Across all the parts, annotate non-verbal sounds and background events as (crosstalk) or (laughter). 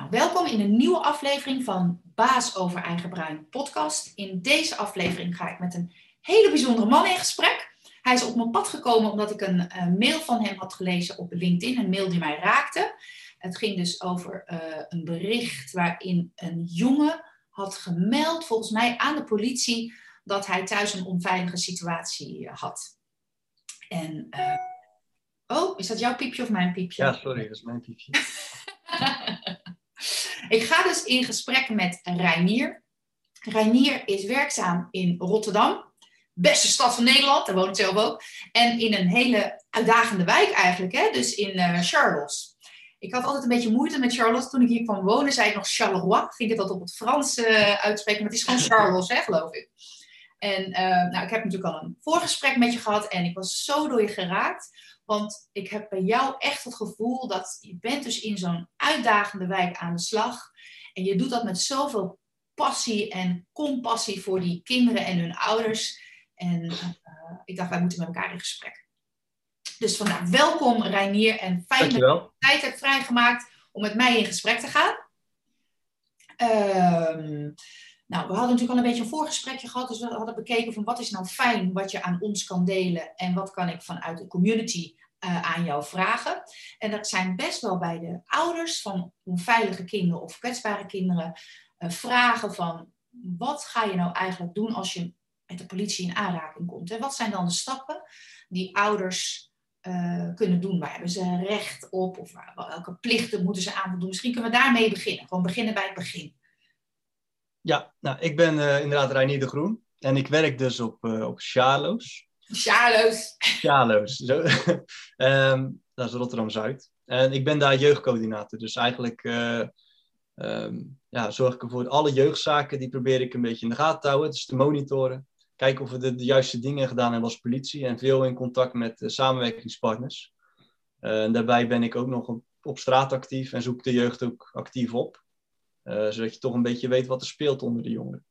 Nou, welkom in een nieuwe aflevering van Baas over Eigen Bruin podcast. In deze aflevering ga ik met een hele bijzondere man in gesprek. Hij is op mijn pad gekomen omdat ik een uh, mail van hem had gelezen op LinkedIn, een mail die mij raakte. Het ging dus over uh, een bericht waarin een jongen had gemeld, volgens mij aan de politie, dat hij thuis een onveilige situatie had. En, uh, oh, is dat jouw piepje of mijn piepje? Ja, sorry, dat is mijn piepje. (laughs) Ik ga dus in gesprek met Reinier. Reinier is werkzaam in Rotterdam. Beste stad van Nederland, daar woon ik zelf ook. En in een hele uitdagende wijk eigenlijk, hè? dus in uh, Charles. Ik had altijd een beetje moeite met Charlotte. Toen ik hier kwam wonen, zei ik nog Charleroi. Ging ik dat op het Frans uh, uitspreken, maar het is gewoon (laughs) Charles, hè, geloof ik. En uh, nou, ik heb natuurlijk al een voorgesprek met je gehad en ik was zo door je geraakt. Want ik heb bij jou echt het gevoel dat je bent dus in zo'n uitdagende wijk aan de slag. En je doet dat met zoveel passie en compassie voor die kinderen en hun ouders. En uh, ik dacht, wij moeten met elkaar in gesprek. Dus vandaag welkom Reinier en fijn Dankjewel. dat je tijd hebt vrijgemaakt om met mij in gesprek te gaan. Um, nou, we hadden natuurlijk al een beetje een voorgesprekje gehad, dus we hadden bekeken van wat is nou fijn wat je aan ons kan delen en wat kan ik vanuit de community uh, aan jou vragen. En dat zijn best wel bij de ouders van onveilige kinderen of kwetsbare kinderen uh, vragen van wat ga je nou eigenlijk doen als je met de politie in aanraking komt? En wat zijn dan de stappen die ouders uh, kunnen doen? Waar hebben ze recht op? Of welke plichten moeten ze aan doen? Misschien kunnen we daarmee beginnen. Gewoon beginnen bij het begin. Ja, nou, ik ben uh, inderdaad Reinier de Groen. En ik werk dus op, uh, op Charlo's. Charlo's. Charlo's. Zo. um, (laughs) dat is Rotterdam-Zuid. En ik ben daar jeugdcoördinator. Dus eigenlijk uh, um, ja, zorg ik voor alle jeugdzaken. Die probeer ik een beetje in de gaten te houden. Dus te monitoren. Kijken of we de, de juiste dingen gedaan hebben als politie. En veel in contact met samenwerkingspartners. en daarbij ben ik ook nog op, op straat actief. En zoek de jeugd ook actief op. Uh, zodat je toch een beetje weet wat er speelt onder de jongeren.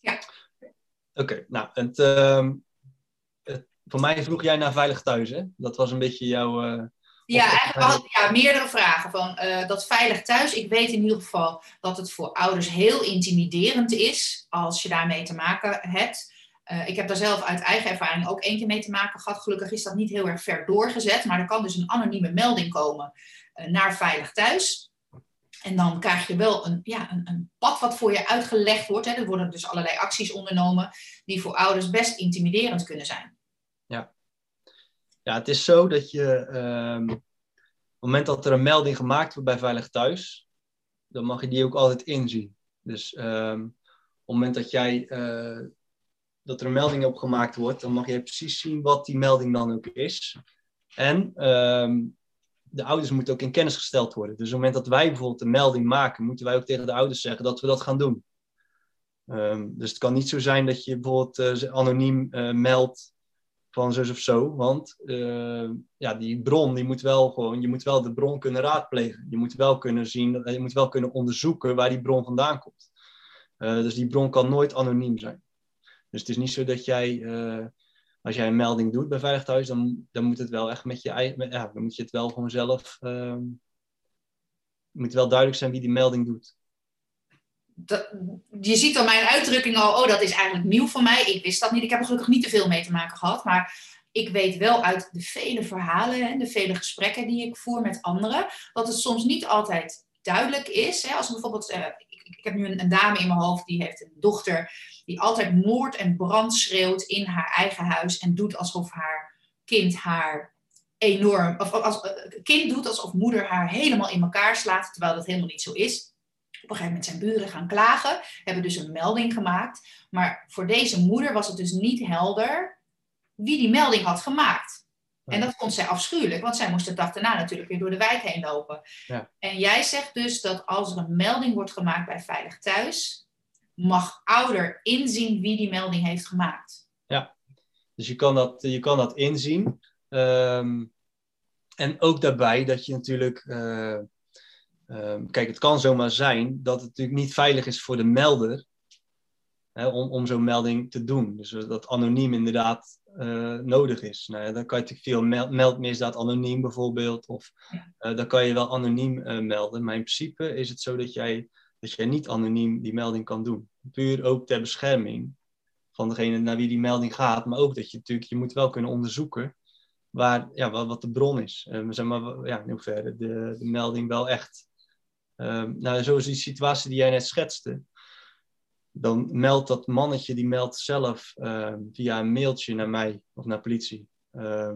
Ja. Oké, okay, nou, het, uh, het, voor mij vroeg jij naar Veilig Thuis, hè? Dat was een beetje jouw... Uh, ja, eigenlijk had ja, meerdere vragen. Van, uh, dat Veilig Thuis, ik weet in ieder geval dat het voor ouders heel intimiderend is als je daarmee te maken hebt. Uh, ik heb daar zelf uit eigen ervaring ook één keer mee te maken gehad. Gelukkig is dat niet heel erg ver doorgezet, maar er kan dus een anonieme melding komen naar Veilig Thuis. En dan krijg je wel een, ja, een, een pad wat voor je uitgelegd wordt. Hè. Er worden dus allerlei acties ondernomen die voor ouders best intimiderend kunnen zijn. Ja, ja het is zo dat je um, op het moment dat er een melding gemaakt wordt bij Veilig Thuis, dan mag je die ook altijd inzien. Dus um, op het moment dat jij uh, dat er een melding op gemaakt wordt, dan mag je precies zien wat die melding dan ook is. En um, de ouders moeten ook in kennis gesteld worden. Dus op het moment dat wij bijvoorbeeld een melding maken, moeten wij ook tegen de ouders zeggen dat we dat gaan doen. Um, dus het kan niet zo zijn dat je bijvoorbeeld uh, anoniem uh, meldt van zus of zo. Want uh, ja, die bron, die moet wel gewoon, je moet wel de bron kunnen raadplegen. Je moet wel kunnen zien, je moet wel kunnen onderzoeken waar die bron vandaan komt. dus die bron kan nooit anoniem zijn. Dus het is niet zo dat jij als jij een melding doet bij Veilig Thuis, dan, dan moet het wel echt met je eigen, ja, dan moet je het wel gewoon zelf, um, moet wel duidelijk zijn wie die melding doet. Dat, je ziet aan mijn uitdrukking al, oh dat is eigenlijk nieuw voor mij. Ik wist dat niet, ik heb er gelukkig niet te veel mee te maken gehad, maar ik weet wel uit de vele verhalen en de vele gesprekken die ik voer met anderen, dat het soms niet altijd duidelijk is. Hè? Als bijvoorbeeld, uh, ik, ik, heb nu een, een, dame in mijn hoofd die heeft een dochter die altijd moord en brand schreeuwt in haar eigen huis en doet alsof haar kind haar enorm, of als uh, kind doet alsof moeder haar helemaal in elkaar slaat, terwijl dat helemaal niet zo is. Op een gegeven moment zijn buren gaan klagen, hebben dus een melding gemaakt. Maar voor deze moeder was het dus niet helder wie die melding had gemaakt. En dat vond zij afschuwelijk, want zij moest de dag daarna natuurlijk weer door de wijk heen lopen. Ja. En jij zegt dus dat als er een melding wordt gemaakt bij Veilig Thuis, mag ouder inzien wie die melding heeft gemaakt. Ja, dus je kan dat, je kan dat inzien. Um, en ook daarbij dat je natuurlijk. Uh, um, kijk, het kan zomaar zijn dat het natuurlijk niet veilig is voor de melder hè, om, om zo'n melding te doen. Dus dat anoniem inderdaad uh, nodig is. Nou, dan kan je natuurlijk veel meld, meldmisdaad anoniem bijvoorbeeld, of uh, dan kan je wel anoniem melden. Maar in principe is het zo dat jij, dat jij niet anoniem die melding kan doen. Puur ook ter bescherming van degene naar wie die melding gaat, maar ook dat je natuurlijk, je moet wel kunnen onderzoeken waar, ja, wat, de bron is. zeg maar, ja, in hoeverre de, de melding wel echt. nou, zoals die situatie die jij net schetste, dan meldt dat mannetje, die meldt zelf uh, via een mailtje naar mij of naar politie uh,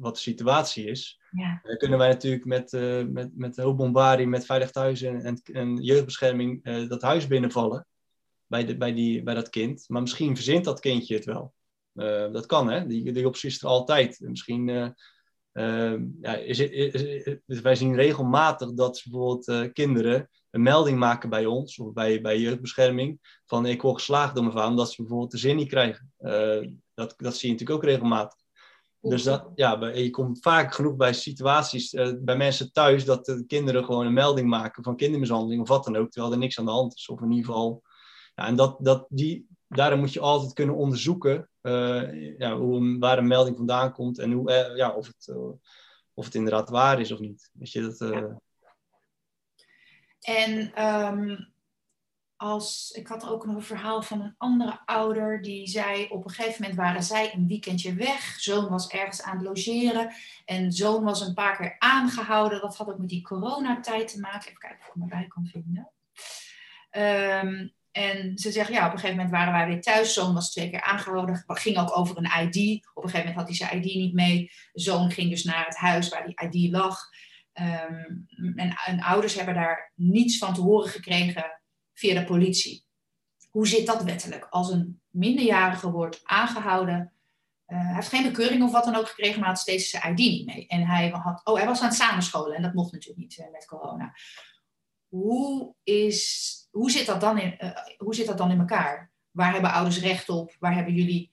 wat de situatie is. Ja. Dan kunnen wij natuurlijk met, uh, met, met met Veilig Thuis en, en, en jeugdbescherming uh, dat huis binnenvallen bij, de, bij, die, bij dat kind. Maar misschien verzint dat kindje het wel. Dat kan, hè? Die, die optie is er altijd. Misschien ja, is, is, is, is, wij zien regelmatig dat bijvoorbeeld kinderen een melding maken bij ons of bij, bij jeugdbescherming van ik word geslaagd door mijn vader, omdat ze bijvoorbeeld de zin niet krijgen. Dat, dat zie je natuurlijk ook regelmatig. Dus dat, ja, je komt vaak genoeg bij situaties, uh, bij mensen thuis, dat de kinderen gewoon een melding maken van kindermishandeling of wat dan ook, terwijl er niks aan de hand is. Of in ieder geval, ja, en dat, dat, die, daarom moet je altijd kunnen onderzoeken uh, ja, hoe, waar een melding vandaan komt en hoe, ja, of, het, of het inderdaad waar is of niet. Weet je, dat. En um, als, ik had ook nog een verhaal van een andere ouder die zei: op een gegeven moment waren zij een weekendje weg. Zoon was ergens aan het logeren en zoon was een paar keer aangehouden. Dat had ook met die coronatijd te maken. Even kijken of ik me bij kan vinden. Um, en ze zegt, ja, op een gegeven moment waren wij weer thuis. Zoon was twee keer aangehouden. Ging ook over een ID. Op een gegeven moment had hij zijn ID niet mee. zoon ging dus naar het huis waar die ID lag. Ehm, en, ouders hebben daar niets van te horen gekregen via de politie. Hoe zit dat wettelijk? Als een minderjarige wordt aangehouden, uh, hij heeft geen bekeuring of wat dan ook gekregen, maar had steeds zijn ID niet mee. En hij, had, oh, hij was aan het samenscholen en dat mocht natuurlijk niet uh, met corona. Hoe, is, hoe, zit dat dan in, uh, hoe zit dat dan in elkaar? Waar hebben ouders recht op? Waar hebben jullie,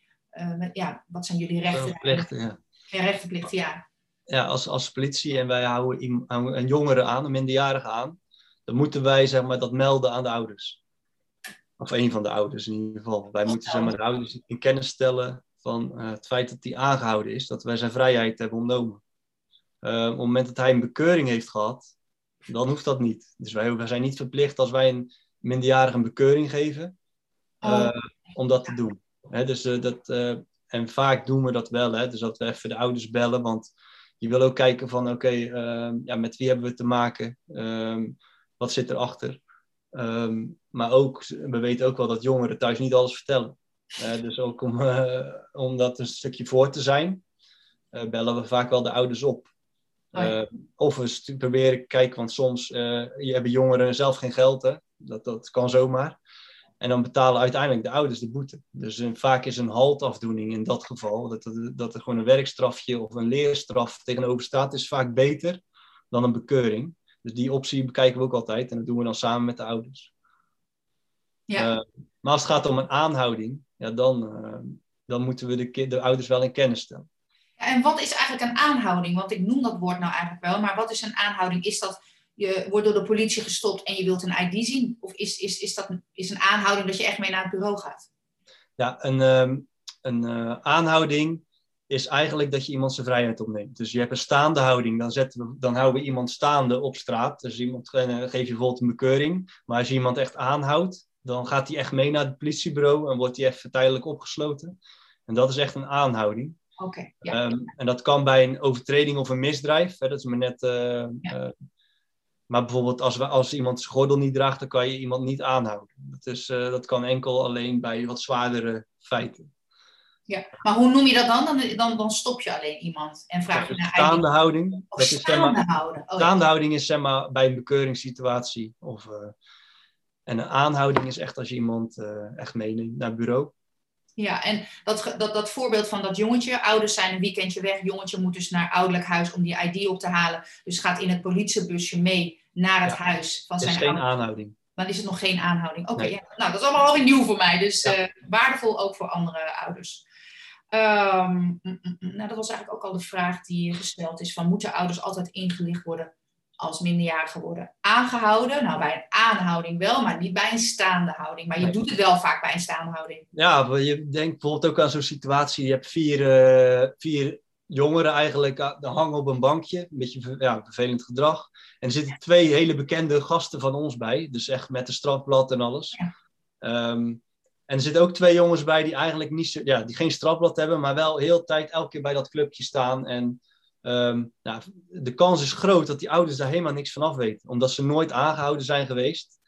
ja, wat zijn jullie rechten? Plichten, ja. Ja, rechtenplichten, ja ja, als, als politie en wij houden een jongere aan, een minderjarige aan, dan moeten wij zeg maar, dat melden aan de ouders. Of een van de ouders in ieder geval. Wij moeten zeg maar, de ouders in kennis stellen van uh, het feit dat hij aangehouden is, dat wij zijn vrijheid hebben ontnomen. Uh, op het moment dat hij een bekeuring heeft gehad, dan hoeft dat niet. Dus wij, wij zijn niet verplicht als wij een minderjarige een bekeuring geven, uh, oh. om dat te doen. Hè, dus, dat, en vaak doen we dat wel, hè, dus dat we even de ouders bellen, want je wil ook kijken van oké, ehm, ja, met wie hebben we te maken? Wat zit erachter? Um, maar ook, we weten ook wel dat jongeren thuis niet alles vertellen. Uh, dus ook om, uh, om dat een stukje voor te zijn, uh, bellen we vaak wel de ouders op. Oh of we proberen kijken, want soms hebben jongeren zelf geen geld. Hè? Dat, dat kan zomaar. En dan betalen uiteindelijk de ouders de boete. Dus vaak is een haltafdoening in dat geval, dat, dat, dat er gewoon een werkstrafje of een leerstraf tegenover staat, is vaak beter dan een bekeuring. Dus die optie bekijken we ook altijd en dat doen we dan samen met de ouders. Ja. Uh, maar als het gaat om een aanhouding, ja, dan, uh, dan moeten we de, de ouders wel in kennis stellen. En wat is eigenlijk een aanhouding? Want ik noem dat woord nou eigenlijk wel, maar wat is een aanhouding? Is dat je wordt door de politie gestopt en je wilt een ID zien? Of is, is, is dat een, is een aanhouding dat je echt mee naar het bureau gaat? Ja, een, ehm, een uh, aanhouding is eigenlijk dat je iemand zijn vrijheid opneemt. Dus je hebt een staande houding, dan, zetten we, dan houden we iemand staande op straat. Dus iemand uh, geef je bijvoorbeeld een bekeuring. Maar als je iemand echt aanhoudt, dan gaat hij echt mee naar het politiebureau en wordt hij even tijdelijk opgesloten. En dat is echt een aanhouding. Oké. ja. um, en dat kan bij een overtreding of een misdrijf. Hè, dat is maar net uh, ja. Maar bijvoorbeeld als, we, als iemand zijn gordel niet draagt, dan kan je iemand niet aanhouden. Dat, is, uh, dat kan enkel alleen bij wat zwaardere feiten. Ja, maar hoe noem je dat dan? Dan, dan, dan stop je alleen iemand en vraag je naar Staande houding. dat is, staande zeg maar, houden. Oh, staande ja. houding is zeg maar bij een bekeuringssituatie. Of, uh, en een aanhouding is echt als je iemand uh, echt meeneemt naar het bureau. Ja, en dat, dat, dat voorbeeld van dat jongetje, ouders zijn een weekendje weg, jongetje moet dus naar ouderlijk huis om die ID op te halen. Dus gaat in het politiebusje mee naar het huis van zijn is geen aanhouding. Dan is het nog geen aanhouding. Oké, okay, ja. nou dat is allemaal alweer nieuw voor mij, dus ja. uh, waardevol ook voor andere ouders. Um, nou, dat was eigenlijk ook al de vraag die gesteld is: van moeten ouders altijd ingelicht worden als minderjarigen worden aangehouden. Nou, bij een aanhouding wel, maar niet bij een staande houding. Maar je doet het wel vaak bij een staande houding. Ja, je denkt bijvoorbeeld ook aan zo'n situatie. Je hebt vier, uh, vier jongeren eigenlijk uh, hangen op een bankje. Een beetje ja, vervelend gedrag. En er zitten twee hele bekende gasten van ons bij. Dus echt met een strafblad en alles. Ja. Ehm, en er zitten ook twee jongens bij die eigenlijk niet zo, ja, die geen strafblad hebben, maar wel heel tijd elke keer bij dat clubje staan. En nou, de kans is groot dat die ouders daar helemaal niks van af weten. Omdat ze nooit aangehouden zijn geweest.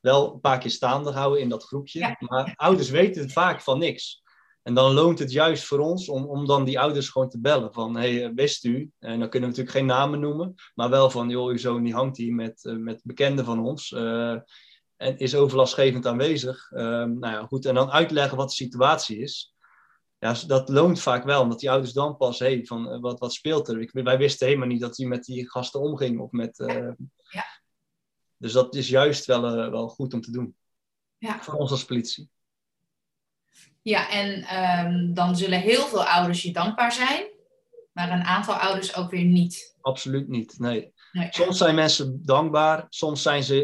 Wel een paar keer staande houden in dat groepje. Maar ouders weten vaak van niks. En dan loont het juist voor ons om, om dan die ouders gewoon te bellen. Van, hey, eh, wist u? En dan kunnen we natuurlijk geen namen noemen. Maar wel van, joh, uw zoon die hangt hier met, uh, met bekenden van ons. Uh, en is overlastgevend aanwezig. Uh, nou ja, goed. En dan uitleggen wat de situatie is ja, dat loont vaak wel, omdat die ouders dan pas, hé, van eh, wat, wat speelt er? Ik, wij wisten helemaal niet dat hij met die gasten omging. Of met, uh, ja. Dus dat is juist wel, uh, wel goed om te doen. Ja. Voor ons als politie. Ja, en um, dan zullen heel veel ouders je dankbaar zijn, maar een aantal ouders ook weer niet. Absoluut niet, nee. Nee. Soms zijn mensen dankbaar, soms zijn ze,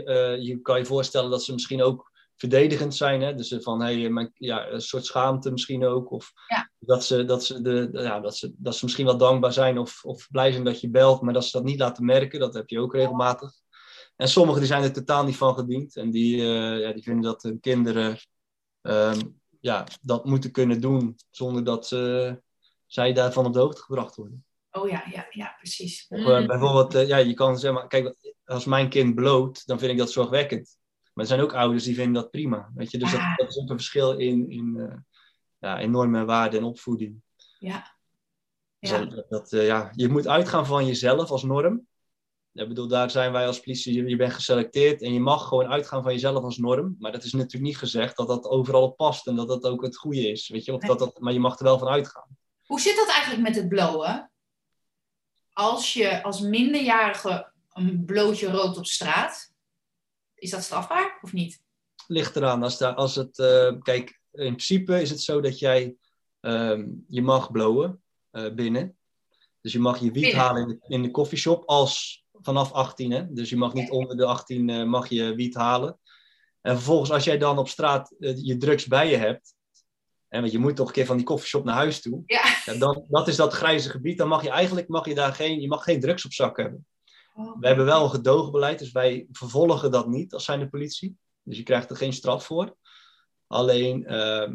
je kan je voorstellen dat ze misschien ook verdedigend zijn. Hè? Dus van hey, mijn, ja, een soort schaamte misschien ook. Of dat, ze, dat, ze de, ja, dat, ze, dat ze misschien wel dankbaar zijn of, of blij zijn dat je belt, maar dat ze dat niet laten merken. Dat heb je ook regelmatig. En sommigen die zijn er totaal niet van gediend. En die, uh, ja, die vinden dat hun kinderen um, ja, dat moeten kunnen doen zonder dat ze, zij daarvan op de hoogte gebracht worden. Oh ja, ja, ja precies. Of, uh, bijvoorbeeld, uh, ja, je kan zeggen, kijk, als mijn kind bloot, dan vind ik dat zorgwekkend. Maar er zijn ook ouders die vinden dat prima. Weet je? Dus dat, dat, is ook een verschil in, in, uh, ja, in normen, waarden en opvoeding. Ja. Dus dat, dat ja. Je moet uitgaan van jezelf als norm. Ik bedoel, daar zijn wij als politie, je, je bent geselecteerd en je mag gewoon uitgaan van jezelf als norm. Maar dat is natuurlijk niet gezegd dat dat overal past en dat dat ook het goede is. Weet je? Of dat dat, maar je mag er wel van uitgaan. Hoe zit dat eigenlijk met het blowen? Als je als minderjarige een blootje rookt op straat, is dat strafbaar of niet? Ligt eraan. Als, daar, als het, uh, kijk, in principe is het zo dat jij, um, je mag blowen uh, binnen. Dus je mag je wiet binnen. halen in de, in de coffeeshop als vanaf 18. Hè? Dus je mag niet onder de 18 uh, mag je wiet halen. En vervolgens als jij dan op straat je drugs bij je hebt, en want je moet toch een keer van die koffieshop naar huis toe. Ja. ja. dan, dat is dat grijze gebied. Dan mag je eigenlijk mag je daar geen, je mag geen drugs op zak hebben. Oh. We hebben wel een gedogenbeleid, dus wij vervolgen dat niet als zijn de politie. Dus je krijgt er geen straf voor. Alleen, uh,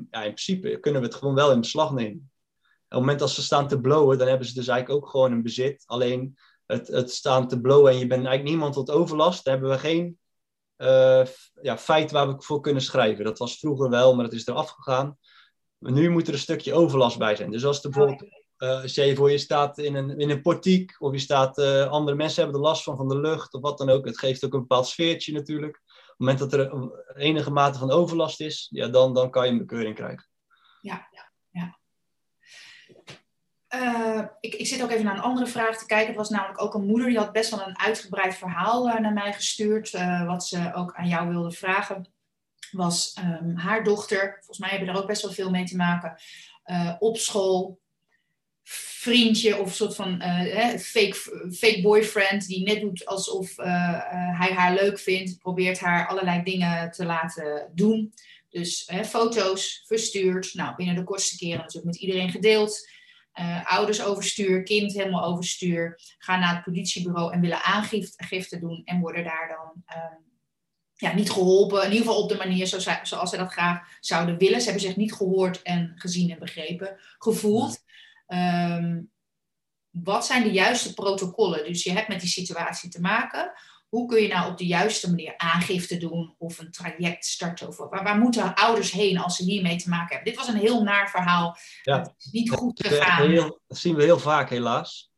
ja, in principe kunnen we het gewoon wel in beslag nemen. Op het moment dat ze staan te blowen, dan hebben ze dus eigenlijk ook gewoon een bezit. Alleen het, het staan te blowen en je bent eigenlijk niemand tot overlast, daar hebben we geen uh, ja, feit waar we voor kunnen schrijven. Dat was vroeger wel, maar dat is eraf gegaan. Nu moet er een stukje overlast bij zijn. Dus als er bijvoorbeeld uh, je voor, je staat in een, in een portiek of je staat, uh, andere mensen hebben er last van, van de lucht of wat dan ook. Het geeft ook een bepaald sfeertje natuurlijk. Op het moment dat er enige mate van overlast is, ja, dan, dan kan je een bekeuring krijgen. Ja, ja, ja. Uh, ik, ik zit ook even naar een andere vraag te kijken. Het was namelijk ook een moeder die had best wel een uitgebreid verhaal naar mij gestuurd. wat ze ook aan jou wilde vragen. Was um, haar dochter, volgens mij hebben daar ook best wel veel mee te maken. op school vriendje of een soort van uh, fake, fake boyfriend die net doet alsof uh, hij haar leuk vindt, probeert haar allerlei dingen te laten doen. Dus foto's verstuurd, nou binnen de kortste keren natuurlijk met iedereen gedeeld. ouders overstuur, kind helemaal overstuur, gaan naar het politiebureau en willen aangifte doen en worden daar dan ehm, ja, niet geholpen. In ieder geval op de manier zoals zij dat graag zouden willen. Ze hebben zich niet gehoord en gezien en begrepen, gevoeld. Um, wat zijn de juiste protocollen? Dus je hebt met die situatie te maken. Hoe kun je nou op de juiste manier aangifte doen of een traject starten? Of waar, waar moeten ouders heen als ze hiermee te maken hebben? Dit was een heel naar verhaal. Ja, het is niet goed gegaan. Dat zien we heel vaak helaas.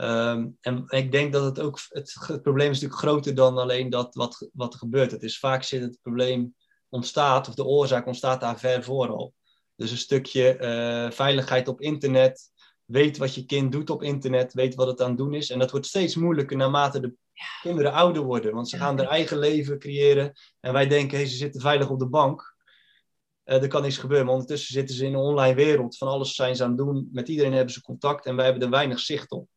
Um, en ik denk dat het ook, het, het, probleem is natuurlijk groter dan alleen dat wat, wat er gebeurt. Het is vaak zit het probleem ontstaat, of de oorzaak ontstaat daar ver voor al. Dus een stukje uh, veiligheid op internet. Weet wat je kind doet op internet. Weet wat het aan het doen is. En dat wordt steeds moeilijker naarmate de kinderen ouder worden. Want ze gaan hun eigen leven creëren. En wij denken, hey, ze zitten veilig op de bank. Uh, er kan niets gebeuren. Maar ondertussen zitten ze in een online wereld. Van alles zijn ze aan het doen. Met iedereen hebben ze contact. En wij hebben er weinig zicht op.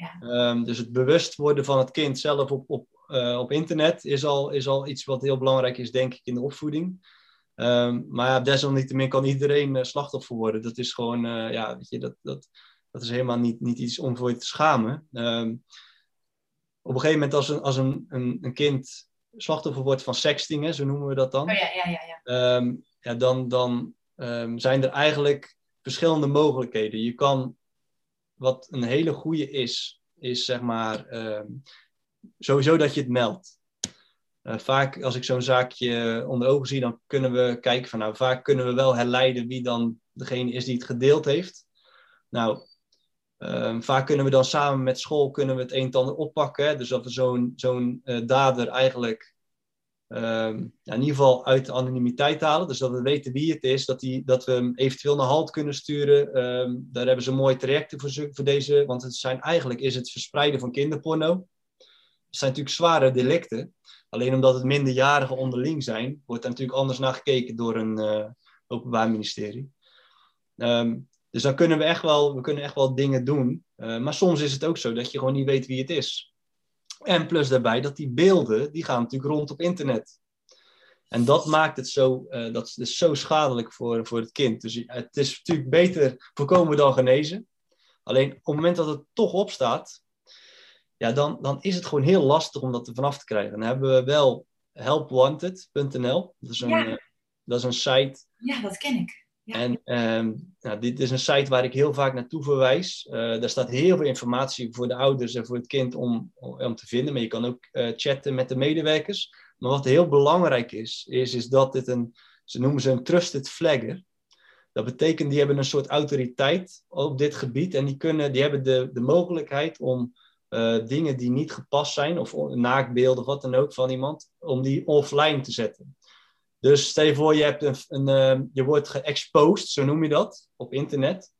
Ja. Ehm, dus het bewust worden van het kind zelf op, op, eh, op internet is al, is al iets wat heel belangrijk is, denk ik, in de opvoeding. Ehm, maar ja, desalniettemin kan iedereen uh, slachtoffer worden. Dat is gewoon, uh, ja, weet je, dat, dat, dat is helemaal niet, niet iets om voor je te schamen. Um, op een gegeven moment als een, als een, een, een kind slachtoffer wordt van sexting, hè, zo noemen we dat dan. Oh, ja, ja, ja, ja. Um, ja dan, dan zijn er eigenlijk verschillende mogelijkheden. Je kan, wat een hele goede is, is zeg maar sowieso dat je het meldt. Uh, vaak als ik zo'n zaakje onder ogen zie, dan kunnen we kijken van nou, vaak kunnen we wel herleiden wie dan degene is die het gedeeld heeft. Nou, uh, vaak kunnen we dan samen met school kunnen we het een en ander oppakken. Hè? Dus dat we zo'n zo'n uh, dader eigenlijk ja, in ieder geval uit de anonimiteit halen. Dus dat we weten wie het is, dat, die, dat we hem eventueel naar halt kunnen sturen. Ehm, daar hebben ze mooie trajecten voor, voor deze, want het zijn eigenlijk is het verspreiden van kinderporno. Het zijn natuurlijk zware delicten. Alleen omdat het minderjarigen onderling zijn, wordt er natuurlijk anders naar gekeken door een uh, openbaar ministerie. Um, dus dan kunnen we echt wel, we kunnen echt wel dingen doen. Uh, maar soms is het ook zo dat je gewoon niet weet wie het is. En plus daarbij dat die beelden, die gaan natuurlijk rond op internet. En dat maakt het zo, uh, dat is zo schadelijk voor, voor het kind. Dus het is natuurlijk beter voorkomen dan genezen. Alleen op het moment dat het toch opstaat, ja, dan, dan is het gewoon heel lastig om dat er vanaf te krijgen. Dan hebben we wel helpwanted.nl. Dat, is een, Ja. eh, dat is een site. Ja, dat ken ik. En ehm, nou, dit is een site waar ik heel vaak naartoe verwijs. Eh, daar staat heel veel informatie voor de ouders en voor het kind om, om te vinden. Maar je kan ook eh, chatten met de medewerkers. Maar wat heel belangrijk is, is, is dat dit een, ze noemen ze een trusted flagger. Dat betekent, die hebben een soort autoriteit op dit gebied. En die, kunnen, die hebben de, de mogelijkheid om uh, dingen die niet gepast zijn, of naaktbeelden of wat dan ook van iemand, om die offline te zetten. Dus stel je voor, je, hebt een, een uh, je wordt geëxposed, zo noem je dat, op internet.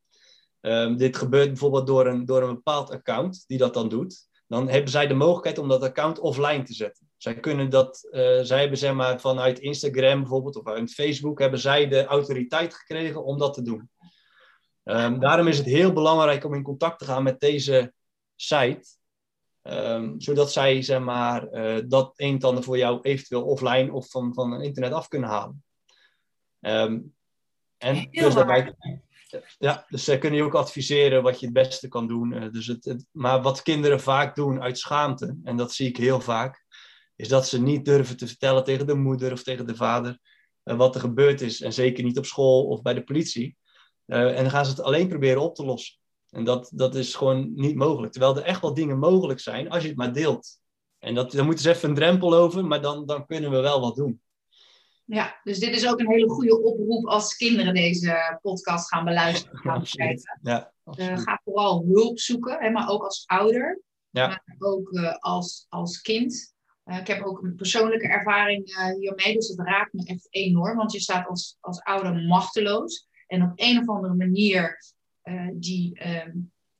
Um, dit gebeurt bijvoorbeeld door een, door een bepaald account die dat dan doet. Dan hebben zij de mogelijkheid om dat account offline te zetten. Zij kunnen dat, uh, zij hebben maar vanuit Instagram bijvoorbeeld of uit Facebook, hebben zij de autoriteit gekregen om dat te doen. Um, daarom is het heel belangrijk om in contact te gaan met deze site. Um, zodat zij zeg maar, uh, dat een en ander voor jou eventueel offline of van, van internet af kunnen halen. Um, en dus daarbij, ja, dus zij kunnen je ook adviseren wat je het beste kan doen. Uh, dus het, het, maar wat kinderen vaak doen uit schaamte, en dat zie ik heel vaak, is dat ze niet durven te vertellen tegen de moeder of tegen de vader uh, wat er gebeurd is. En zeker niet op school of bij de politie. En dan gaan ze het alleen proberen op te lossen. En dat, dat is gewoon niet mogelijk. Terwijl er echt wel dingen mogelijk zijn als je het maar deelt. En dat, daar moeten ze even een drempel over, maar dan, dan kunnen we wel wat doen. Ja, dus dit is ook een hele goede oproep als kinderen deze podcast gaan beluisteren. Gaan (laughs) absoluut. Ja, uh, ga vooral hulp zoeken, hè, maar ook als ouder. Ja. Maar ook uh, als, als kind. Uh, ik heb ook een persoonlijke ervaring hiermee, dus het raakt me echt enorm. Want je staat als, als ouder machteloos. En op een of andere manier uh, die,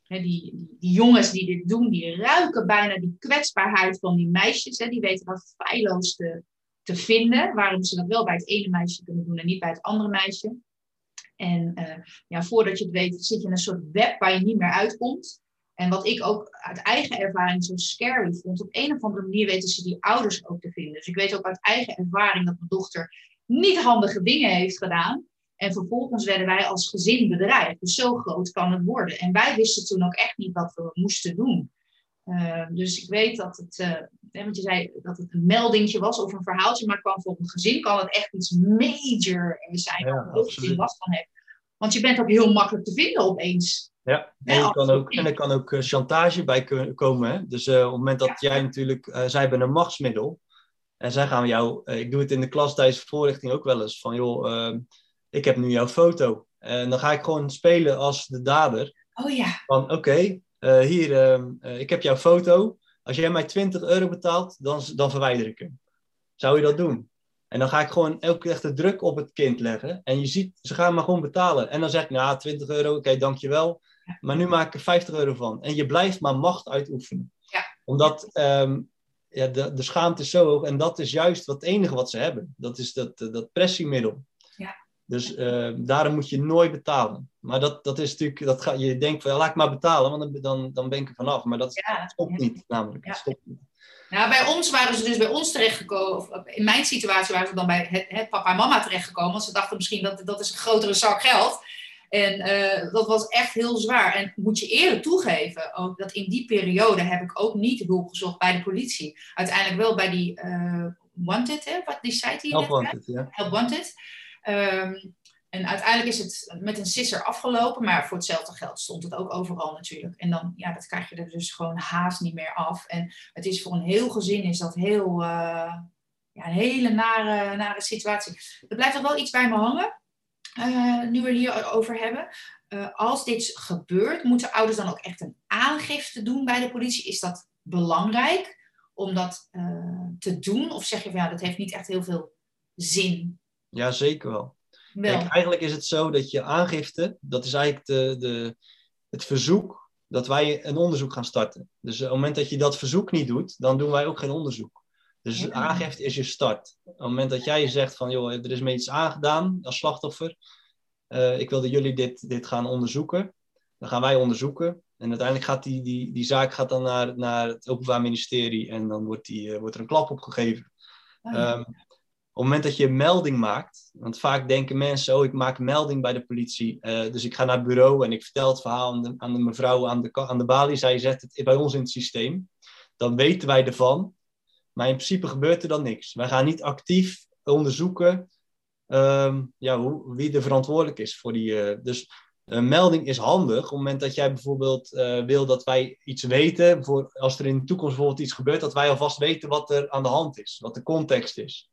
hè, die, die, die, jongens die dit doen, die ruiken bijna die kwetsbaarheid van die meisjes. Hè, die weten dat feilloos te, te vinden. Waarom ze dat wel bij het ene meisje kunnen doen en niet bij het andere meisje. En uh, ja, voordat je het weet, zit je in een soort web waar je niet meer uitkomt. En wat ik ook uit eigen ervaring zo scary vond, op een of andere manier weten ze die ouders ook te vinden. Dus ik weet ook uit eigen ervaring dat mijn dochter niet handige dingen heeft gedaan. En vervolgens werden wij als gezin bedreigd. Dus zo groot kan het worden. En wij wisten toen ook echt niet wat we moesten doen. Uh, dus ik weet dat het, uh, want je zei dat het een meldingje was of een verhaaltje, maar kan voor een gezin kan het echt iets major zijn. Ja, waar een gezin last van heeft. Want je bent ook heel makkelijk te vinden opeens. Ja, en, kan ook, en er kan ook uh, chantage bij komen. Hè? Dus op het moment dat ja. jij natuurlijk, zij hebben een machtsmiddel. En zij gaan jou, ik doe het in de klas tijdens voorlichting ook wel eens, van joh, ehm, ik heb nu jouw foto. En dan ga ik gewoon spelen als de dader. Oh ja. Van oké, okay, uh, hier, uh, ik heb jouw foto. Als jij mij 20 euro betaalt, dan, dan verwijder ik hem. Zou je dat doen? En dan ga ik gewoon elke keer echt de druk op het kind leggen. En je ziet, ze gaan maar gewoon betalen. En dan zeg ik, nou, 20 euro, oké, okay, dankjewel. Ja. Maar nu maak ik er 50 euro van. En je blijft maar macht uitoefenen. Ja. Omdat um, ja, de, de schaamte is zo hoog. En dat is juist wat het enige wat ze hebben. Dat is dat, dat pressiemiddel. Dus uh, daarom moet je nooit betalen. Maar dat, dat is natuurlijk, dat ga, je denkt van ja, laat ik maar betalen, want dan, dan, dan ben ik er vanaf. Maar dat ja, stopt niet, namelijk. Ja. stopt niet. Nou, bij ons waren ze dus bij ons terechtgekomen, of in mijn situatie waren ze dan bij het, het papa en mama terechtgekomen, want ze dachten misschien dat dat is een grotere zak geld. En uh, dat was echt heel zwaar. En moet je eerlijk toegeven, ook dat in die periode heb ik ook niet hulp gezocht bij de politie. Uiteindelijk wel bij die uh, Wanted, hè, wat die site hier Help Wanted, ja. Help Wanted. Um, en uiteindelijk is het met een sisser afgelopen, maar voor hetzelfde geld stond het ook overal natuurlijk. En dan, ja, dat krijg je er dus gewoon haast niet meer af. En het is voor een heel gezin is dat heel, uh, ja, een hele nare, nare situatie. Er blijft nog wel iets bij me hangen, uh, nu we het hier over hebben. Uh, als dit gebeurt, moeten ouders dan ook echt een aangifte doen bij de politie? Is dat belangrijk om dat te doen? Of zeg je van ja, dat heeft niet echt heel veel zin? Ja, zeker wel. Kijk, eigenlijk is het zo dat je aangifte, dat is eigenlijk de, de, het verzoek dat wij een onderzoek gaan starten. Dus op het moment dat je dat verzoek niet doet, dan doen wij ook geen onderzoek. Dus aangifte is je start. Op het moment dat jij zegt van, joh, er is me iets aangedaan als slachtoffer. Uh, ik wil dat jullie dit, dit gaan onderzoeken. Dan gaan wij onderzoeken. En uiteindelijk gaat die, die, die zaak gaat dan naar, naar het Openbaar Ministerie en dan wordt, die, uh, wordt er een klap op gegeven. Oh, ja. um, op het moment dat je een melding maakt, want vaak denken mensen, oh ik maak een melding bij de politie, uh, dus ik ga naar het bureau en ik vertel het verhaal aan de, mevrouw aan de, aan de balie, zij zet het bij ons in het systeem, dan weten wij ervan, maar in principe gebeurt er dan niks. Wij gaan niet actief onderzoeken um, ja, wie er verantwoordelijk is voor die. Uh, dus een melding is handig op het moment dat jij bijvoorbeeld uh, wil dat wij iets weten, voor, als er in de toekomst bijvoorbeeld iets gebeurt, dat wij alvast weten wat er aan de hand is, wat de context is.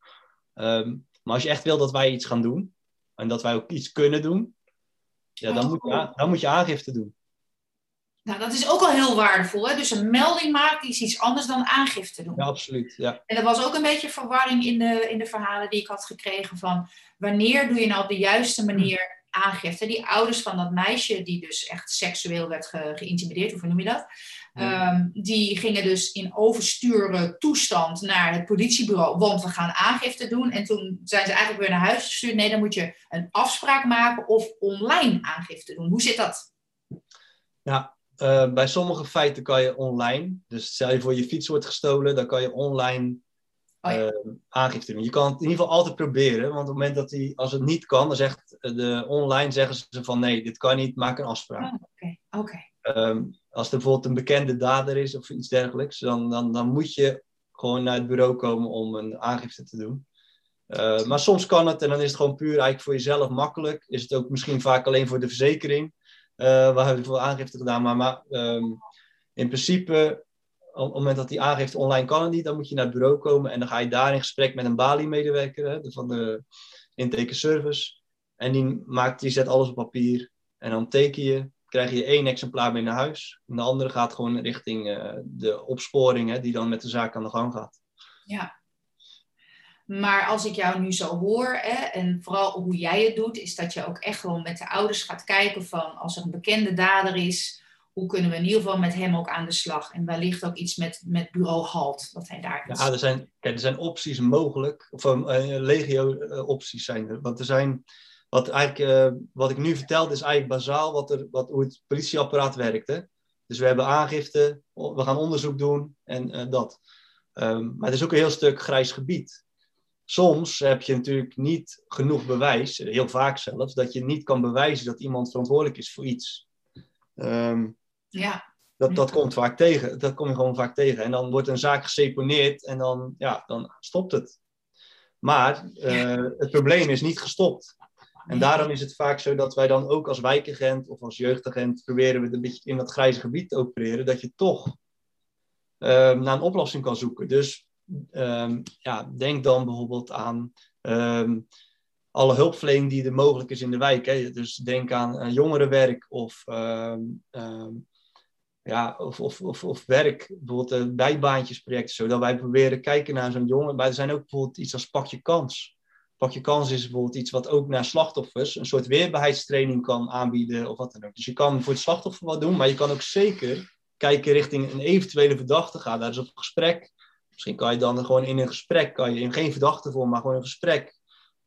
Um, maar als je echt wil dat wij iets gaan doen, en dat wij ook iets kunnen doen, ja, dan, moet je, dan moet je aangifte doen. Nou, dat is ook al heel waardevol. Hè? Dus een melding maken is iets anders dan aangifte doen. Ja, absoluut. Ja. En er was ook een beetje verwarring in de, in de verhalen die ik had gekregen van wanneer doe je nou op de juiste manier aangifte. Die ouders van dat meisje die dus echt seksueel werd ge geïntimideerd, hoe noem je dat? Um, die gingen dus in oversturen toestand naar het politiebureau, want we gaan aangifte doen. En toen zijn ze eigenlijk weer naar huis gestuurd. Nee, dan moet je een afspraak maken of online aangifte doen. Hoe zit dat? Ja, uh, bij sommige feiten kan je online. Dus stel je voor je fiets wordt gestolen, dan kan je online oh ja. uh, aangifte doen. Je kan het in ieder geval altijd proberen, want op het moment dat hij, als het niet kan, dan zegt de online zeggen ze van nee, dit kan niet, maak een afspraak. Oké, oh, oké. Okay. Um, als er bijvoorbeeld een bekende dader is of iets dergelijks, dan, dan, dan moet je gewoon naar het bureau komen om een aangifte te doen. Uh, maar soms kan het en dan is het gewoon puur eigenlijk voor jezelf makkelijk. Is het ook misschien vaak alleen voor de verzekering. Uh, waar hebben we voor aangifte gedaan. Maar, maar um, in principe, op het moment dat die aangifte online kan niet, dan moet je naar het bureau komen en dan ga je daar in gesprek met een Bali-medewerker van de intake service. En die, maakt, die zet alles op papier en dan teken je krijg je één exemplaar mee naar huis. En de andere gaat gewoon richting uh, de opsporing, hè, die dan met de zaak aan de gang gaat. Ja. Maar als ik jou nu zo hoor, hè, en vooral hoe jij het doet, is dat je ook echt gewoon met de ouders gaat kijken van als er een bekende dader is, hoe kunnen we in ieder geval met hem ook aan de slag? En wellicht ook iets met, met bureau HALT, dat hij daar is. Ja, er zijn, kijk, er zijn opties mogelijk, of uh, legio uh, opties zijn er. Want er zijn wat, eigenlijk, uh, wat ik nu vertelde is eigenlijk bazaal wat er, wat, hoe het politieapparaat werkte. Dus we hebben aangifte, we gaan onderzoek doen en uh, dat. Um, maar het is ook een heel stuk grijs gebied. Soms heb je natuurlijk niet genoeg bewijs, heel vaak zelfs, dat je niet kan bewijzen dat iemand verantwoordelijk is voor iets. Um, ja. Dat, dat komt vaak tegen. Dat kom je gewoon vaak tegen. En dan wordt een zaak geseponeerd en dan, ja, dan stopt het. Maar uh, het probleem is niet gestopt. En daarom is het vaak zo dat wij dan ook als wijkagent of als jeugdagent proberen we een beetje in dat grijze gebied te opereren, dat je toch um, naar een oplossing kan zoeken. Dus um, ja, denk dan bijvoorbeeld aan um, alle hulpverlening die er mogelijk is in de wijk. Hè. Dus denk aan uh, jongerenwerk of, ja, of, of, of, werk, bijvoorbeeld uh, bijbaantjesprojecten, zodat wij proberen kijken naar zo'n jongen. Maar er zijn ook bijvoorbeeld iets als pak je kans pak je kans is bijvoorbeeld iets wat ook naar slachtoffers een soort weerbaarheidstraining kan aanbieden of wat dan ook. Dus je kan voor het slachtoffer wat doen, maar je kan ook zeker kijken richting een eventuele verdachte. Ga daar eens op gesprek. Misschien kan je dan gewoon in een gesprek, kan je in geen verdachte vorm, maar gewoon een gesprek,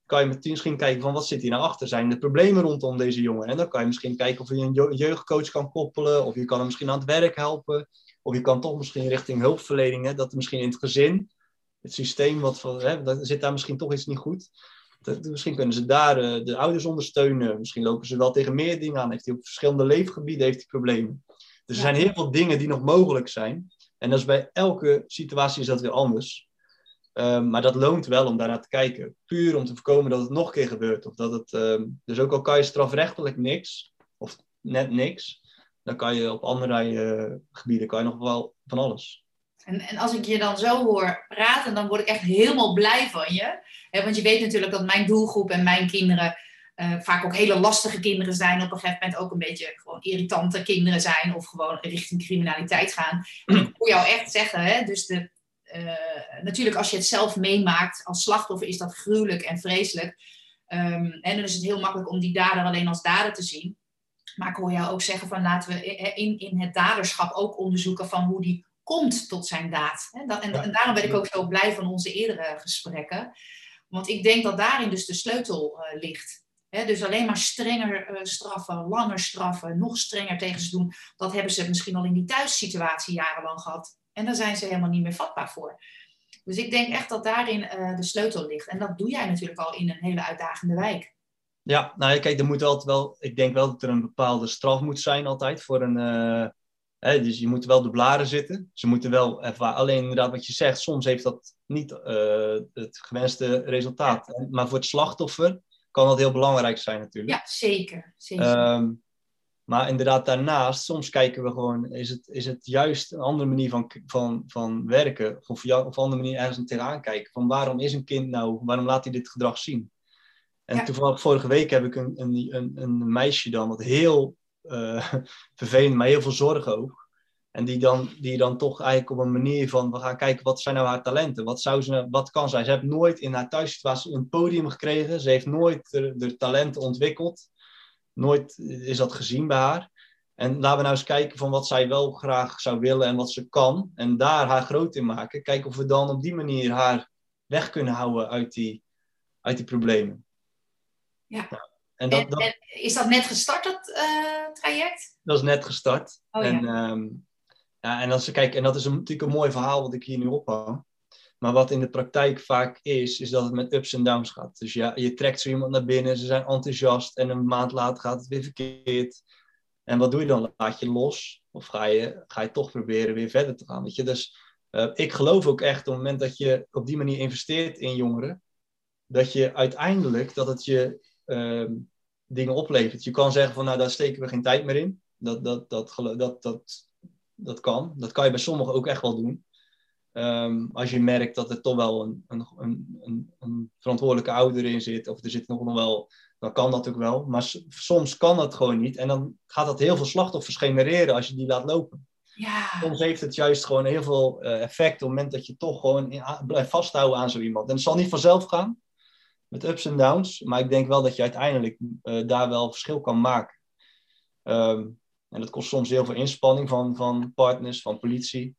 kan je misschien kijken van wat zit hier nou achter? Zijn de problemen rondom deze jongen? En dan kan je misschien kijken of je een jeugdcoach kan koppelen, of je kan hem misschien aan het werk helpen, of je kan toch misschien richting hulpverlening, dat er misschien in het gezin, het systeem, wat van, hè, zit daar misschien toch iets niet goed. Dat, misschien kunnen ze daar uh, de ouders ondersteunen. Misschien lopen ze wel tegen meer dingen aan. Heeft hij op verschillende leefgebieden heeft hij problemen. Dus er zijn heel veel dingen die nog mogelijk zijn. En dat is bij elke situatie is dat weer anders. Um, maar dat loont wel om daarnaar te kijken. Puur om te voorkomen dat het nog een keer gebeurt. Of dat het, um, dus ook al kan je strafrechtelijk niks, of net niks, dan kan je op andere uh, gebieden kan je nog wel van alles. En, en als ik je dan zo hoor praten, dan word ik echt helemaal blij van je. want je weet natuurlijk dat mijn doelgroep en mijn kinderen uh, vaak ook hele lastige kinderen zijn. Op een gegeven moment ook een beetje gewoon irritante kinderen zijn. Of gewoon richting criminaliteit gaan. Ik hoor jou echt zeggen, hè, dus de, uh, natuurlijk als je het zelf meemaakt als slachtoffer is dat gruwelijk en vreselijk. Um, en dan is het heel makkelijk om die dader alleen als dader te zien. Maar ik hoor jou ook zeggen van laten we in, in het daderschap ook onderzoeken van hoe die komt tot zijn daad. En, en, daarom ben ik ook zo blij van onze eerdere gesprekken. Want ik denk dat daarin dus de sleutel uh, ligt. dus alleen maar strenger uh, straffen, langer straffen, nog strenger tegen ze doen. Dat hebben ze misschien al in die thuissituatie jarenlang gehad. En daar zijn ze helemaal niet meer vatbaar voor. Dus ik denk echt dat daarin uh, de sleutel ligt. En dat doe jij natuurlijk al in een hele uitdagende wijk. Ja, nou kijk, er moet altijd wel, ik denk wel dat er een bepaalde straf moet zijn altijd voor een, uh, hè, dus je moet wel de blaren zitten. Ze moeten wel ervaren, alleen inderdaad wat je zegt, soms heeft dat niet uh, het gewenste resultaat. Maar voor het slachtoffer kan dat heel belangrijk zijn natuurlijk. Ja, zeker. zeker. Um, maar inderdaad, daarnaast, soms kijken we gewoon, is het, is het juist een andere manier van, van, van werken? Of, een andere manier ergens tegenaan kijken. Van waarom is een kind nou, waarom laat hij dit gedrag zien? En ja. toevallig vorige week heb ik een, een, een, een meisje dan, wat heel (laughs) uh, vervelend, maar heel veel zorgen ook. En die dan, die dan toch eigenlijk op een manier van, we gaan kijken, wat zijn nou haar talenten? Wat, zou ze, wat kan zij? Ze heeft nooit in haar thuissituatie een podium gekregen. Ze heeft nooit de, de talenten ontwikkeld. Nooit is dat gezien bij haar. En laten we nou eens kijken van wat zij wel graag zou willen en wat ze kan. En daar haar groot in maken. Kijken of we dan op die manier haar weg kunnen houden uit die, uit die problemen. Ja. ja. En, dat, en, dat, en is dat net gestart, dat uh, traject? Dat is net gestart. Oh, en, ja. Um, ja, en, als kijken, en dat is een, natuurlijk een mooi verhaal wat ik hier nu ophang. Maar wat in de praktijk vaak is, is dat het met ups en downs gaat. Dus ja, je trekt zo iemand naar binnen, ze zijn enthousiast en een maand later gaat het weer verkeerd. En wat doe je dan? Laat je los? Of ga je, ga je toch proberen weer verder te gaan? Weet je? Dus uh, ik geloof ook echt op het moment dat je op die manier investeert in jongeren, dat je uiteindelijk dat het je dingen oplevert. Je kan zeggen van nou daar steken we geen tijd meer in. Dat, dat, dat, dat, dat, dat kan. Dat kan je bij sommigen ook echt wel doen. Um, als je merkt dat er toch wel een, een, een, een, verantwoordelijke ouder in zit, of er zit nog, wel, dan kan dat ook wel. Maar soms kan dat gewoon niet. En dan gaat dat heel veel slachtoffers genereren als je die laat lopen. Ja. Soms heeft het juist gewoon heel veel uh, effect op het moment dat je toch gewoon in, blijft vasthouden aan zo iemand. En het zal niet vanzelf gaan, met ups en downs. Maar ik denk wel dat je uiteindelijk uh, daar wel verschil kan maken. Um, en dat kost soms heel veel inspanning van, van partners, van politie.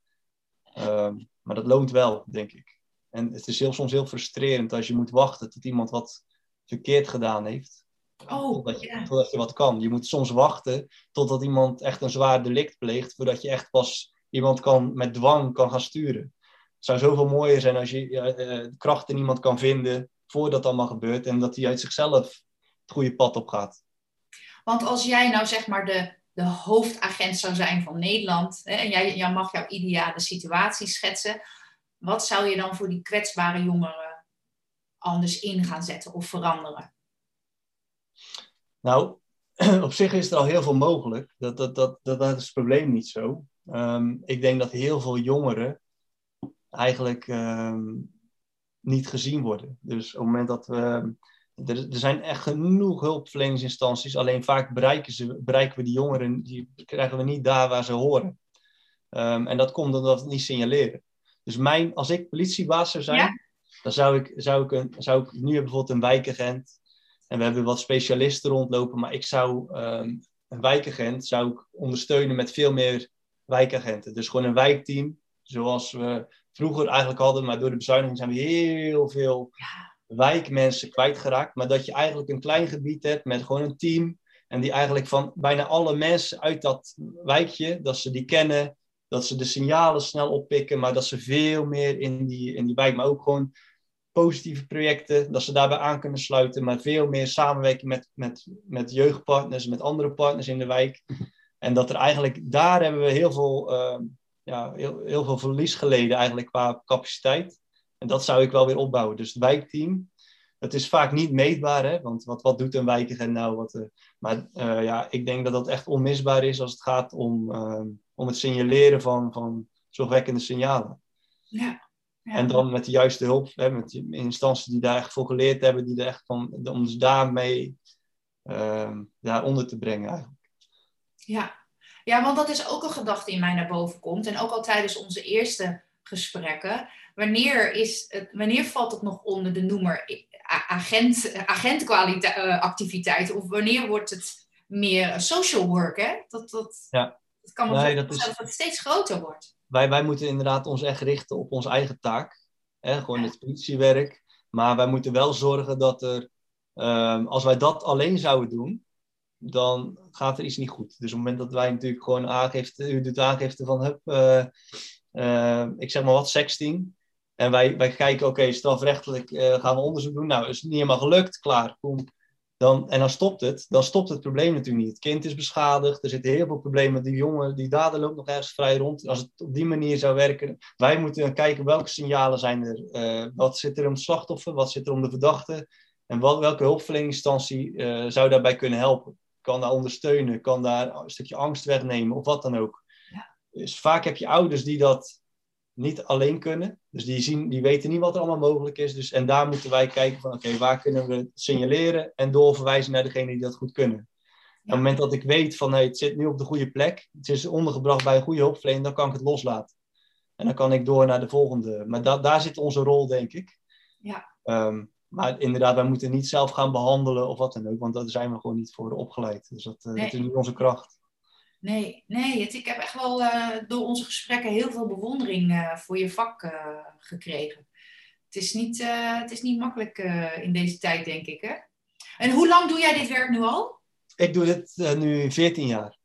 Um, maar dat loont wel, denk ik. En het is heel, soms heel frustrerend als je moet wachten tot iemand wat verkeerd gedaan heeft. Oh, totdat, je, totdat je wat kan. Je moet soms wachten totdat iemand echt een zwaar delict pleegt, voordat je echt pas iemand kan, met dwang kan gaan sturen. Het zou zoveel mooier zijn als je uh, kracht in iemand kan vinden voordat dat allemaal gebeurt en dat hij uit zichzelf het goede pad op gaat. Want als jij nou zeg maar de de hoofdagent zou zijn van Nederland. Hè, en jij, jij mag jouw ideale situatie schetsen. Wat zou je dan voor die kwetsbare jongeren anders in gaan zetten of veranderen? Nou, (clears throat) op zich is er al heel veel mogelijk. Dat, dat, dat, dat, dat is het probleem niet zo. Um, ik denk dat heel veel jongeren eigenlijk um, niet gezien worden. Dus op het moment dat we er, er, zijn echt genoeg hulpverleningsinstanties, alleen vaak bereiken, ze, bereiken we die jongeren, die krijgen we niet daar waar ze horen. Um, en dat komt omdat we het niet signaleren. Dus mijn, als ik politiebaas zou zijn, ja? dan zou ik, zou, ik een, zou ik nu bijvoorbeeld een wijkagent, en we hebben wat specialisten rondlopen, maar ik zou um, een wijkagent zou ik ondersteunen met veel meer wijkagenten. Dus gewoon een wijkteam, zoals we vroeger eigenlijk hadden, maar door de bezuiniging zijn we heel veel ja wijkmensen kwijtgeraakt, maar dat je eigenlijk een klein gebied hebt met gewoon een team. En die eigenlijk van bijna alle mensen uit dat wijkje, dat ze die kennen, dat ze de signalen snel oppikken, maar dat ze veel meer in die, in die wijk, maar ook gewoon positieve projecten, dat ze daarbij aan kunnen sluiten, maar veel meer samenwerken met, met, met jeugdpartners, met andere partners in de wijk. (laughs) En dat er eigenlijk, daar hebben we heel veel, uh, ja, heel, heel veel verlies geleden eigenlijk qua capaciteit. En dat zou ik wel weer opbouwen. Dus het wijkteam, het is vaak niet meetbaar, hè? want wat, wat doet een wijkagent nou? Wat, uh, maar uh, ja, ik denk dat dat echt onmisbaar is als het gaat om, uh, om het signaleren van, van zorgwekkende signalen. Ja. ja. En dan met de juiste hulp, hè, met die instanties die daar echt voor geleerd hebben, die er echt van, om ze daarmee daaronder te brengen eigenlijk. Ja. Ja, want dat is ook een gedachte die mij naar boven komt. En ook al tijdens onze eerste gesprekken. Wanneer, is het, wanneer valt het nog onder de noemer agent, agentactiviteit? Of wanneer wordt het meer social work? Hè? Dat, dat, ja. dat kan me Nee, dat, is- het steeds groter wordt. wij, wij moeten inderdaad ons echt richten op onze eigen taak. Hè? Gewoon het politiewerk. Maar wij moeten wel zorgen dat er, ehm, als wij dat alleen zouden doen, dan gaat er iets niet goed. Dus op het moment dat wij natuurlijk gewoon aangifte, u doet aangifte van, hup, eh, eh, ik zeg maar wat, sexting. En wij, wij kijken, oké, strafrechtelijk eh, gaan we onderzoek doen. Nou, is het niet helemaal gelukt, klaar, kom. Dan, en dan stopt het. Dan stopt het probleem natuurlijk niet. Het kind is beschadigd. Er zitten heel veel problemen. Die jongen, die dader loopt nog ergens vrij rond. Als het op die manier zou werken. Wij moeten kijken welke signalen zijn er. wat zit er om het slachtoffer? Wat zit er om de verdachte? En wat, welke hulpverleningsinstantie zou daarbij kunnen helpen? Kan daar ondersteunen? Kan daar een stukje angst wegnemen? Of wat dan ook. Dus vaak heb je ouders die dat niet alleen kunnen. Dus die, zien, die weten niet wat er allemaal mogelijk is. Dus, en daar moeten wij kijken van, oké, waar kunnen we het signaleren en doorverwijzen naar degene die dat goed kunnen. Op het moment dat ik weet van, hey, het zit nu op de goede plek, het is ondergebracht bij een goede hulpverlener, dan kan ik het loslaten. En dan kan ik door naar de volgende. Maar da daar zit onze rol, denk ik. Ja. Ehm, maar inderdaad, wij moeten niet zelf gaan behandelen of wat dan ook, want daar zijn we gewoon niet voor opgeleid. Dus dat, eh, Nee. dat is niet onze kracht. Nee, nee het, ik heb echt wel eh, door onze gesprekken heel veel bewondering eh, voor je vak gekregen. Het is niet, het is niet makkelijk in deze tijd, denk ik. Hè? En hoe lang doe jij dit werk nu al? Ik doe dit nu 14 jaar.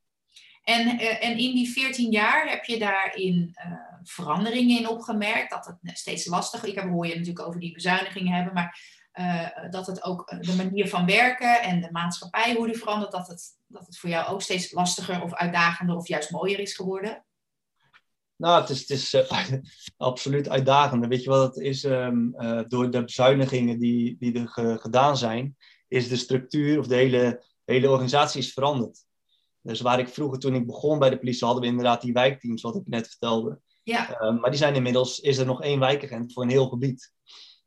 En, en in die 14 jaar heb je daarin veranderingen in opgemerkt? Dat het steeds lastiger... Ik heb, hoor je natuurlijk over die bezuinigingen hebben, maar eh, dat het ook eh, de manier van werken en de maatschappij, hoe die verandert, dat het, dat het voor jou ook steeds lastiger of uitdagender of juist mooier is geworden? Nou, het is, het is eh, (laughs) absoluut uitdagend. Weet je wat het is? Ehm, eh, door de bezuinigingen die, die er ge- gedaan zijn, is de structuur of de hele, de hele organisatie is veranderd. Dus waar ik vroeger, toen ik begon bij de politie, hadden we inderdaad die wijkteams, wat ik net vertelde. Ja, Ehm, maar die zijn inmiddels, is er nog één wijkagent voor een heel gebied.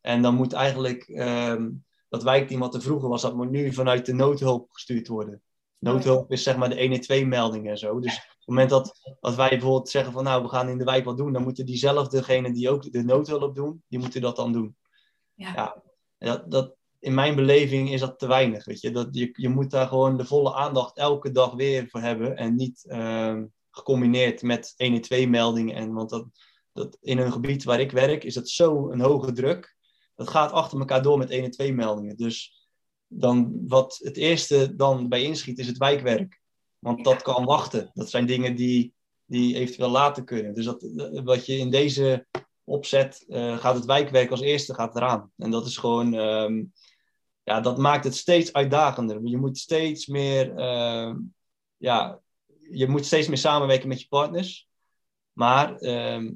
En dan moet eigenlijk ehm, dat wijkteam wat er vroeger was, dat moet nu vanuit de noodhulp gestuurd worden. Noodhulp is zeg maar de 112-melding en zo. Dus op het moment dat, dat wij bijvoorbeeld zeggen van nou, we gaan in de wijk wat doen, dan moeten diezelfdegenen die ook de noodhulp doen, die moeten dat dan doen. Ja. ja dat, dat, in mijn beleving is dat te weinig. Weet je? Dat je, je moet daar gewoon de volle aandacht elke dag weer voor hebben en niet ehm, gecombineerd met 112-meldingen. En, want dat, dat, in een gebied waar ik werk is dat zo een hoge druk. Dat gaat achter elkaar door met 112-meldingen. Dus dan, wat het eerste dan bij inschiet is het wijkwerk. Want dat kan wachten. Dat zijn dingen die, die eventueel later kunnen. Dus dat, wat je in deze opzet, eh, gaat het wijkwerk als eerste gaat eraan. En dat is gewoon, ehm, ja, dat maakt het steeds uitdagender. Je moet steeds meer, ehm, ja, je moet steeds meer samenwerken met je partners. Maar ehm,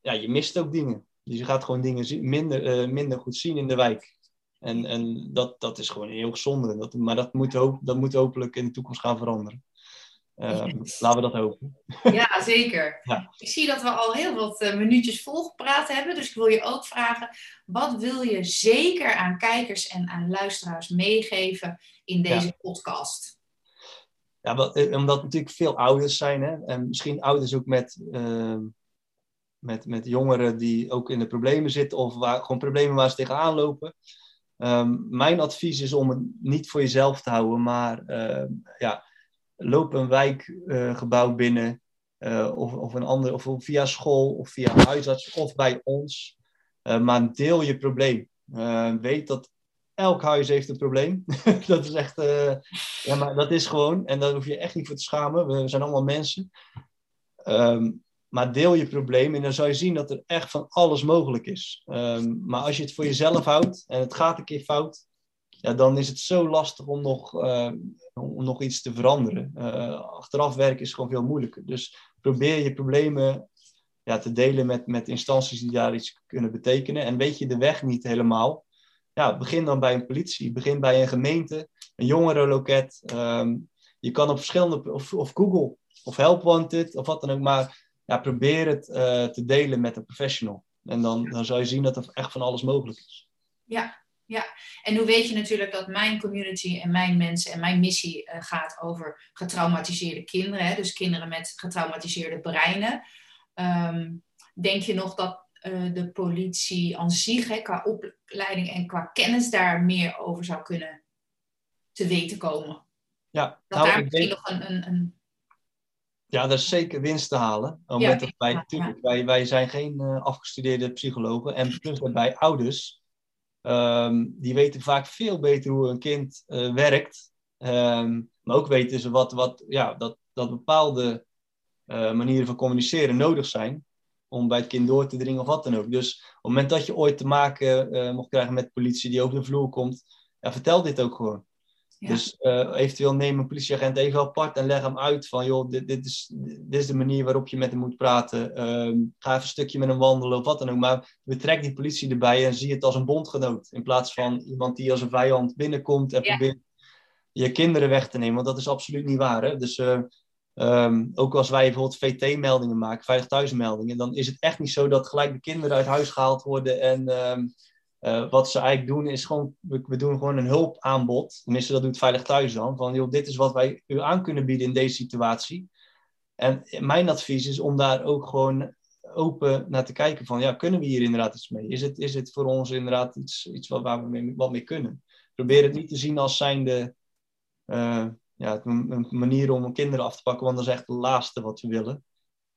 ja, je mist ook dingen. Dus je gaat gewoon dingen zien- minder, eh, minder goed zien in de wijk. En, en dat, dat is gewoon heel zonde. Dat, maar dat moet, hoop, dat moet hopelijk in de toekomst gaan veranderen. Ehm, (laughs) laten we dat hopen. ja zeker. (laughs) Ja. Ik zie dat we al heel wat eh, minuutjes volgepraat hebben. Dus ik wil je ook vragen, wat wil je zeker aan kijkers en aan luisteraars meegeven in deze podcast? Ja, wat- eh, omdat natuurlijk veel ouders zijn. Hè? En misschien ouders ook met, ehm, met, met jongeren die ook in de problemen zitten. Of waar, gewoon problemen waar ze tegenaan lopen. Ehm, mijn advies is om het niet voor jezelf te houden. Maar ehm, ja, loop een wijkgebouw binnen. eh, of, of een ander, of via school, of via huisarts, of bij ons. Eh, maar deel je probleem. Weet dat elk huis heeft een probleem. (laughs) dat is echt, ja, maar dat is gewoon. En daar hoef je echt niet voor te schamen. We zijn allemaal mensen. Um, maar deel je probleem en dan zal je zien dat er echt van alles mogelijk is. Um, maar als je het voor jezelf houdt en het gaat een keer fout, ja, dan is het zo lastig om nog, uh, om nog iets te veranderen. Uh, achteraf werken is gewoon veel moeilijker. Dus probeer je problemen ja, te delen met, met instanties die daar iets kunnen betekenen. En weet je de weg niet helemaal, ja, begin dan bij een politie, begin bij een gemeente, een jongerenloket. Um, je kan op verschillende, of, of Google, of Help Wanted, of wat dan ook, maar ja, probeer het uh, te delen met een professional. En dan, dan zal je zien dat er echt van alles mogelijk is. Ja, ja, en hoe weet je natuurlijk dat mijn community en mijn mensen en mijn missie uh, gaat over getraumatiseerde kinderen, hè? dus kinderen met getraumatiseerde breinen. Um, denk je nog dat uh, de politie aan zich, hè, qua opleiding en qua kennis, daar meer over zou kunnen te weten komen? Ja, dat nou, daar misschien nog een, een, een, Ja, daar is zeker winst te halen. Ja, dat wij, natuurlijk, wij, wij zijn geen uh, afgestudeerde psychologen en plus daarbij ouders Um, die weten vaak veel beter hoe een kind uh, werkt. Um, maar ook weten ze wat, wat, ja, dat, dat bepaalde uh, manieren van communiceren nodig zijn. Om bij het kind door te dringen of wat dan ook. Dus op het moment dat je ooit te maken mocht krijgen met politie die over de vloer komt. Ja, vertel dit ook gewoon. Dus uh, eventueel neem een politieagent even apart en leg hem uit van, joh, dit, dit, is, dit is de manier waarop je met hem moet praten. Uh, ga even een stukje met hem wandelen of wat dan ook. Maar betrek die politie erbij en zie het als een bondgenoot. In plaats van iemand die als een vijand binnenkomt en ja. probeert je kinderen weg te nemen. Want dat is absoluut niet waar. Hè? Dus uh, um, ook als wij bijvoorbeeld VT-meldingen maken, veilig thuismeldingen, dan is het echt niet zo dat gelijk de kinderen uit huis gehaald worden en... Um, uh, wat ze eigenlijk doen is gewoon, we, doen gewoon een hulpaanbod. Tenminste, dat doet Veilig Thuis dan. Van, joh, dit is wat wij u aan kunnen bieden in deze situatie. En mijn advies is om daar ook gewoon open naar te kijken van, ja, kunnen we hier inderdaad iets mee? Is het, is het voor ons inderdaad iets, iets wat, waar we wat mee kunnen? Probeer het niet te zien als zijnde uh, ja, een, een, manier om kinderen af te pakken, want dat is echt het laatste wat we willen.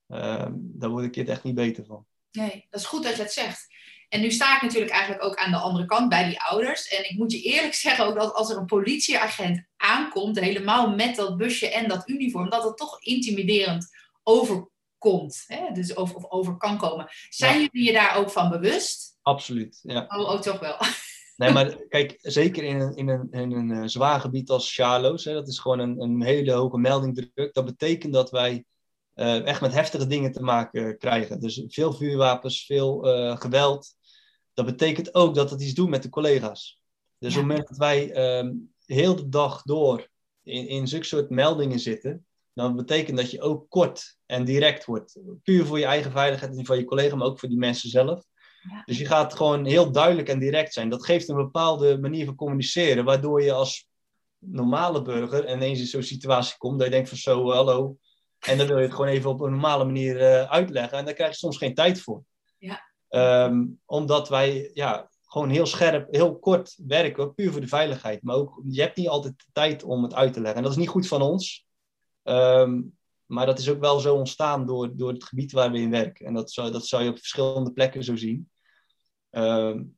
Uh, daar word ik het echt niet beter van. Nee, dat is goed dat je het zegt. En nu sta ik natuurlijk eigenlijk ook aan de andere kant bij die ouders. En ik moet je eerlijk (laughs) zeggen ook dat als er een politieagent aankomt, helemaal met dat busje en dat uniform, dat het toch intimiderend overkomt. Hè? Dus over, of over kan komen. Zijn ja. jullie je daar ook van bewust? Absoluut, ja. Oh, oh toch wel. (laughs) Nee, maar kijk, zeker in een, in een, in een uh, zwaar gebied als Charloes, hè, dat is gewoon een, een hele hoge meldingdruk. Dat betekent dat wij uh, echt met heftige dingen te maken krijgen. Dus veel vuurwapens, veel uh, geweld. Dat betekent ook dat het iets doet met de collega's. Dus ja. op het moment dat wij um, heel de dag door in, in zulke soort meldingen zitten, dan betekent dat je ook kort en direct wordt. Puur voor je eigen veiligheid en van je collega, maar ook voor die mensen zelf. Ja. Dus je gaat gewoon heel duidelijk en direct zijn. Dat geeft een bepaalde manier van communiceren, waardoor je als normale burger ineens in zo'n situatie komt dat je denkt van zo, hallo. En dan wil je het gewoon even op een normale manier uh, uitleggen. En daar krijg je soms geen tijd voor. Um, omdat wij ja, gewoon heel scherp, heel kort werken, puur voor de veiligheid. Maar ook, je hebt niet altijd de tijd om het uit te leggen. En dat is niet goed van ons. Um, maar dat is ook wel zo ontstaan door, door het gebied waar we in werken. En dat zou, dat zou je op verschillende plekken zo zien. Um,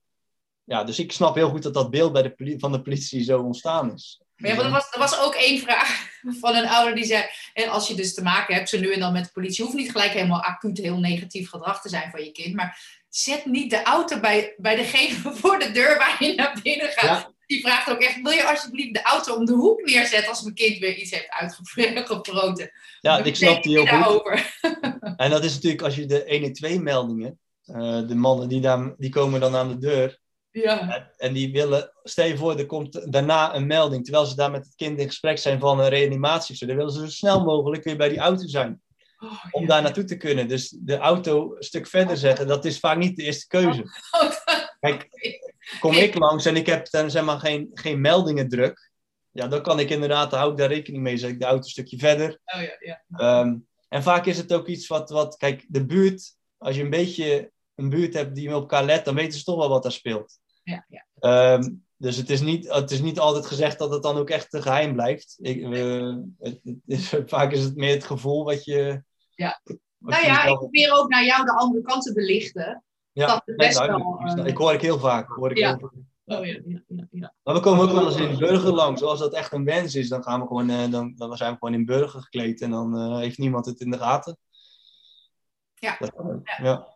ja, dus ik snap heel goed dat dat beeld bij de van de politie zo ontstaan is. Maar ja, was, er was ook één vraag van een ouder die zei: en als je dus te maken hebt, zo nu en dan met de politie, hoeft niet gelijk helemaal acuut heel negatief gedrag te zijn van je kind, maar zet niet de auto bij, bij degene (laughs) voor de deur waar je naar binnen gaat. Ja. Die vraagt ook echt: wil je alsjeblieft de auto om de hoek neerzetten als mijn kind weer iets heeft uitgeproten? (laughs) Ja, ik snap die heel goed. En dat is natuurlijk als je de 112 meldingen, uh, de mannen die, daar, die komen dan aan de deur. Ja. En die willen, stel je voor, er komt daarna een melding, terwijl ze daar met het kind in gesprek zijn van een reanimatie. Dan willen ze zo snel mogelijk weer bij die auto zijn. Oh, om ja. daar naartoe te kunnen. Dus de auto een stuk verder zetten, dat is vaak niet de eerste keuze. Oh, Kijk, (laughs) kom ik langs en ik heb dan zeg maar geen, geen meldingen druk. Ja, dan kan ik inderdaad, hou ik daar rekening mee, zet ik de auto een stukje verder. Oh, ja, ja. Um, en vaak is het ook iets wat, wat, kijk, de buurt, als je een beetje een buurt hebt die op elkaar let, dan weten ze toch wel wat daar speelt. Ja, ja. Um, dus het is, niet, het is niet altijd gezegd dat het dan ook echt geheim blijft. Ik, uh, het, het is, (laughs) vaak is het meer het gevoel wat je. Ja. Wat nou ja, ik probeer ook naar jou de andere kant te belichten. Ja, dat het best duidelijk. wel, Ik snap- eh, ik hoor ik heel vaak. Hoor ik Ja. heel vaak. Oh ja, ja. Maar we komen ook wel eens in burger langs. Als dat echt een wens is, dan, gaan we gewoon, eh, dan, dan zijn we gewoon in burger gekleed. En dan eh, heeft niemand het in de gaten. Ja. Dat Ja.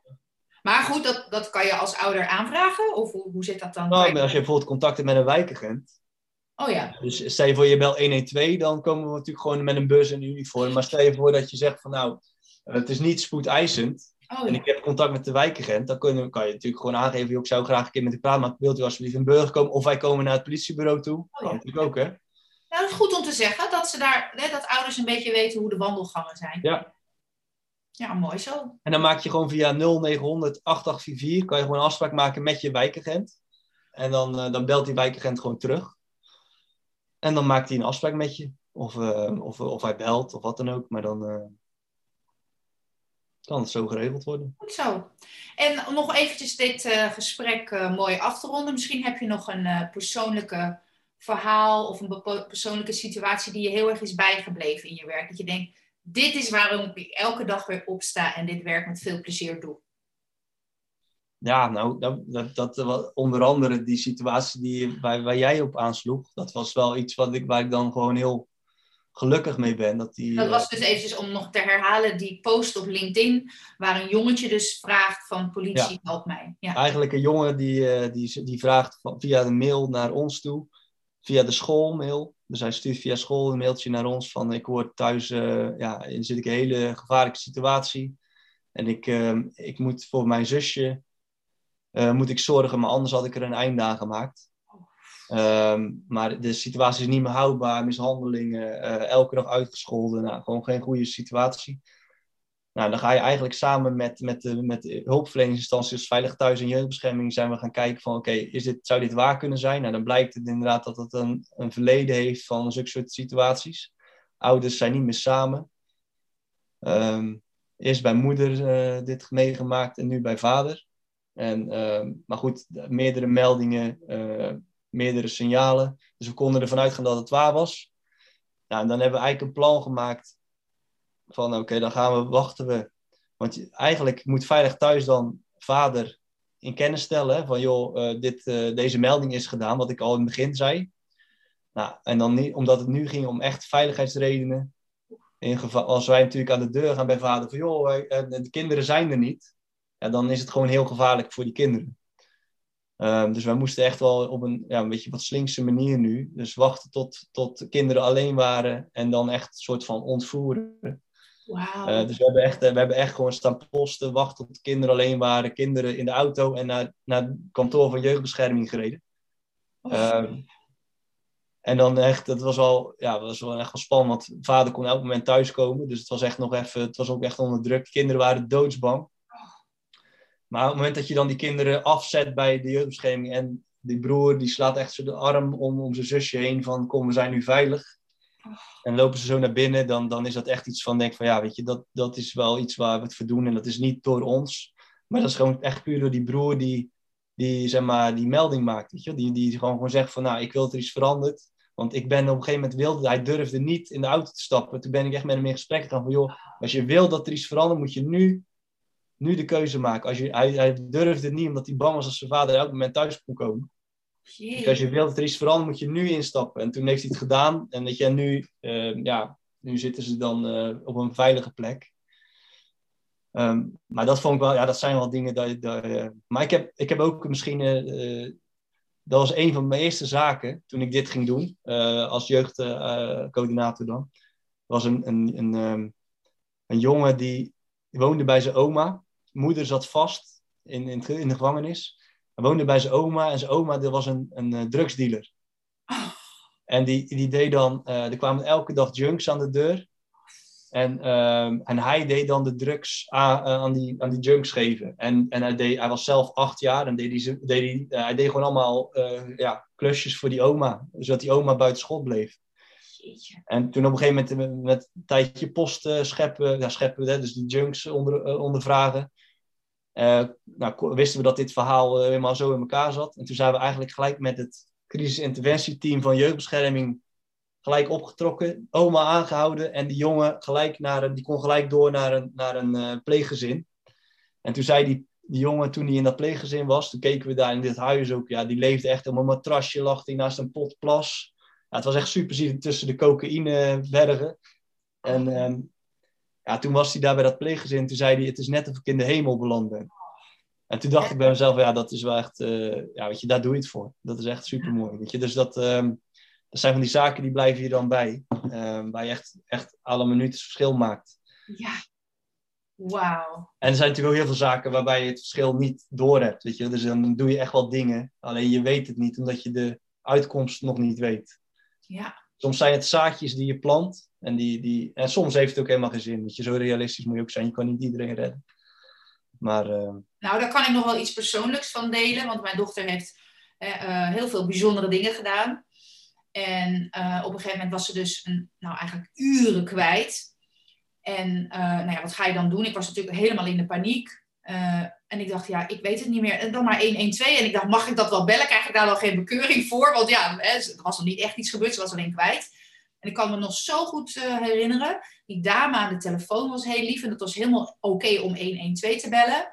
Ja. Maar goed, dat, dat kan je als ouder aanvragen? Of hoe, hoe zit dat dan? Nou, als je bijvoorbeeld contact hebt met een wijkagent. Oh ja, Dus stel je voor je bel 112, dan komen we natuurlijk gewoon met een bus en een uniform. Maar stel je voor dat je zegt van nou, het is niet spoedeisend. oh En ja. ik heb contact met de wijkagent. Dan kun je, kan je natuurlijk gewoon aangeven, joh, ik zou graag een keer met u praten. Maar wilt u alsjeblieft in burger komen? Of wij komen naar het politiebureau toe. ja. Kan natuurlijk ook, hè? Nou, dat is goed om te zeggen, dat, ze daar, hè, dat ouders een beetje weten hoe de wandelgangen zijn. Ja. Ja, mooi zo. En dan maak je gewoon via 0900 8844 kan je gewoon een afspraak maken met je wijkagent. En dan, eh, dan belt die wijkagent gewoon terug. En dan maakt hij een afspraak met je. Of, eh, of, of hij belt of wat dan ook. Maar dan eh, kan het zo geregeld worden. Goed zo. En om nog eventjes dit gesprek mooi af te ronden. Misschien heb je nog een persoonlijke verhaal of een persoonlijke situatie die je heel erg is bijgebleven in je werk. Dat je denkt, dit is waarom ik elke dag weer opsta en dit werk met veel plezier doe. Ja, nou, dat, dat, dat was onder andere die situatie die, waar, waar jij op aansloeg. Dat was wel iets wat ik, waar ik dan gewoon heel gelukkig mee ben. Dat die, Dat eh, was dus eventjes om nog te herhalen die post op LinkedIn, waar een jongetje dus vraagt van politie, help mij. Ja. Eigenlijk een jongen die, eh, die, die vraagt via de mail naar ons toe, via de schoolmail. Dus hij stuurt via school een mailtje naar ons van ik word thuis, eh, ja, in zit ik een hele gevaarlijke situatie. En ik, eh, ik moet voor mijn zusje, eh, moet ik zorgen, maar anders had ik er een eind aan gemaakt. Ehm, maar de situatie is niet meer houdbaar, mishandelingen, eh, elke dag uitgescholden. Nou, gewoon geen goede situatie. Nou, dan ga je eigenlijk samen met, met, de, met hulpverleningsinstanties Veilig Thuis en Jeugdbescherming zijn we gaan kijken van oké, is dit zou dit waar kunnen zijn? Nou, dan blijkt het inderdaad dat het een, een verleden heeft van zulke soort situaties. Ouders zijn niet meer samen. Ehm, eerst bij moeder eh, dit meegemaakt en nu bij vader. En, ehm, maar goed, meerdere meldingen, eh, meerdere signalen. Dus we konden ervan uitgaan dat het waar was. Nou, en dan hebben we eigenlijk een plan gemaakt van oké, dan gaan we, wachten we. Want eigenlijk moet Veilig Thuis dan vader in kennis stellen. Van joh, eh, dit, eh, deze melding is gedaan, wat ik al in het begin zei. Nou, en dan niet, omdat het nu ging om echt veiligheidsredenen. In geval, als wij natuurlijk aan de deur gaan bij vader van joh, eh, de kinderen zijn er niet. Ja, dan is het gewoon heel gevaarlijk voor die kinderen. Ehm, dus wij moesten echt wel op een, ja, een beetje wat slinkse manier nu. Dus wachten tot, tot de kinderen alleen waren en dan echt een soort van ontvoeren. Eh, dus we hebben, echt, eh, we hebben echt gewoon staan posten, wachten tot de kinderen alleen waren, kinderen in de auto en naar, naar het kantoor van jeugdbescherming gereden. Ehm, en dan echt, dat was wel, ja, was wel echt wel spannend, want vader kon elk moment thuiskomen. Dus het was echt nog even, het was ook echt onder druk. De kinderen waren doodsbang. Maar op het moment dat je dan die kinderen afzet bij de jeugdbescherming en die broer die slaat echt zo de arm om, om zijn zusje heen van kom, we zijn nu veilig. En lopen ze zo naar binnen, dan, dan is dat echt iets van, denk van ja, weet je, dat, dat is wel iets waar we het voor doen. En dat is niet door ons, maar dat is gewoon echt puur door die broer die, die, zeg maar, die melding maakt. Weet je? Die, die gewoon, gewoon zegt van, nou, ik wil dat er iets verandert. Want ik ben op een gegeven moment wilde, hij durfde niet in de auto te stappen. Toen ben ik echt met hem in gesprek gegaan van, joh, als je wil dat er iets verandert, moet je nu, nu de keuze maken. Als je, hij, hij durfde het niet, omdat hij bang was dat zijn vader elk moment thuis kon komen. Dus als je wilt dat er iets verandert, moet je nu instappen. En toen heeft hij het gedaan. En dat je nu, eh, ja, nu zitten ze dan eh, op een veilige plek. Ehm, maar dat vond ik wel, ja, dat zijn wel dingen. Dat, dat, maar ik heb, ik heb ook misschien, eh, eh, dat was een van mijn eerste zaken toen ik dit ging doen, als jeugdcoördinator dan. was een, een, een, ehm, een jongen die woonde bij zijn oma. Moeder zat vast in, in de gevangenis. Hij woonde bij zijn oma en zijn oma dat was een, een eh, drugsdealer. En die, die deed dan, eh, er kwamen elke dag junks aan de deur. En, ehm, en hij deed dan de drugs aan, eh, aan, die, aan die junks geven. En, en hij, deed, hij was zelf acht jaar en deed hij, deed hij, hij deed gewoon allemaal ja, klusjes voor die oma. Zodat die oma buiten schot bleef. Jeetje. En toen op een gegeven moment met, met een tijdje post scheppen, ja, scheppen hè, dus die junks onder, ondervragen. Eh, nou, wisten we dat dit verhaal eh, helemaal zo in elkaar zat. En toen zijn we eigenlijk gelijk met het crisisinterventieteam van jeugdbescherming gelijk opgetrokken, oma aangehouden en die jongen gelijk naar een, die kon gelijk door naar een, naar een eh, pleeggezin. En toen zei die, die jongen toen hij in dat pleeggezin was, toen keken we daar in dit huis ook. Ja, die leefde echt op een matrasje, lag hij naast een pot plas. Ja, het was echt super tussen de cocaïnebergen. En ehm, ja, toen was hij daar bij dat pleeggezin. Toen zei hij, het is net of ik in de hemel beland ben. En toen dacht ik bij mezelf, ja, dat is wel echt, uh, ja, weet je, daar doe je het voor. Dat is echt super mooi. Weet je, dus dat, um, dat zijn van die zaken die blijven je dan bij. Um, waar je echt, echt alle minuten verschil maakt. Ja. Wauw. En er zijn natuurlijk ook heel veel zaken waarbij je het verschil niet door hebt. Weet je? Dus dan doe je echt wel dingen. Alleen je weet het niet, omdat je de uitkomst nog niet weet. Ja. Soms zijn het zaadjes die je plant. En, die, die, en soms heeft het ook helemaal geen zin. Weet je, zo realistisch moet je ook zijn. Je kan niet iedereen redden. Maar, uh... Nou, daar kan ik nog wel iets persoonlijks van delen. Want mijn dochter heeft uh, heel veel bijzondere dingen gedaan. En op een gegeven moment was ze dus een, nou, eigenlijk uren kwijt. En nou ja, wat ga je dan doen? Ik was natuurlijk helemaal in de paniek. en ik dacht, ja, ik weet het niet meer. En dan maar 112. En ik dacht, mag ik dat wel bellen? Krijg ik daar wel geen bekeuring voor? Want ja, hè, er was nog niet echt iets gebeurd. Ze was alleen kwijt. En ik kan me nog zo goed uh, herinneren. Die dame aan de telefoon was heel lief. En het was helemaal oké om 112 te bellen.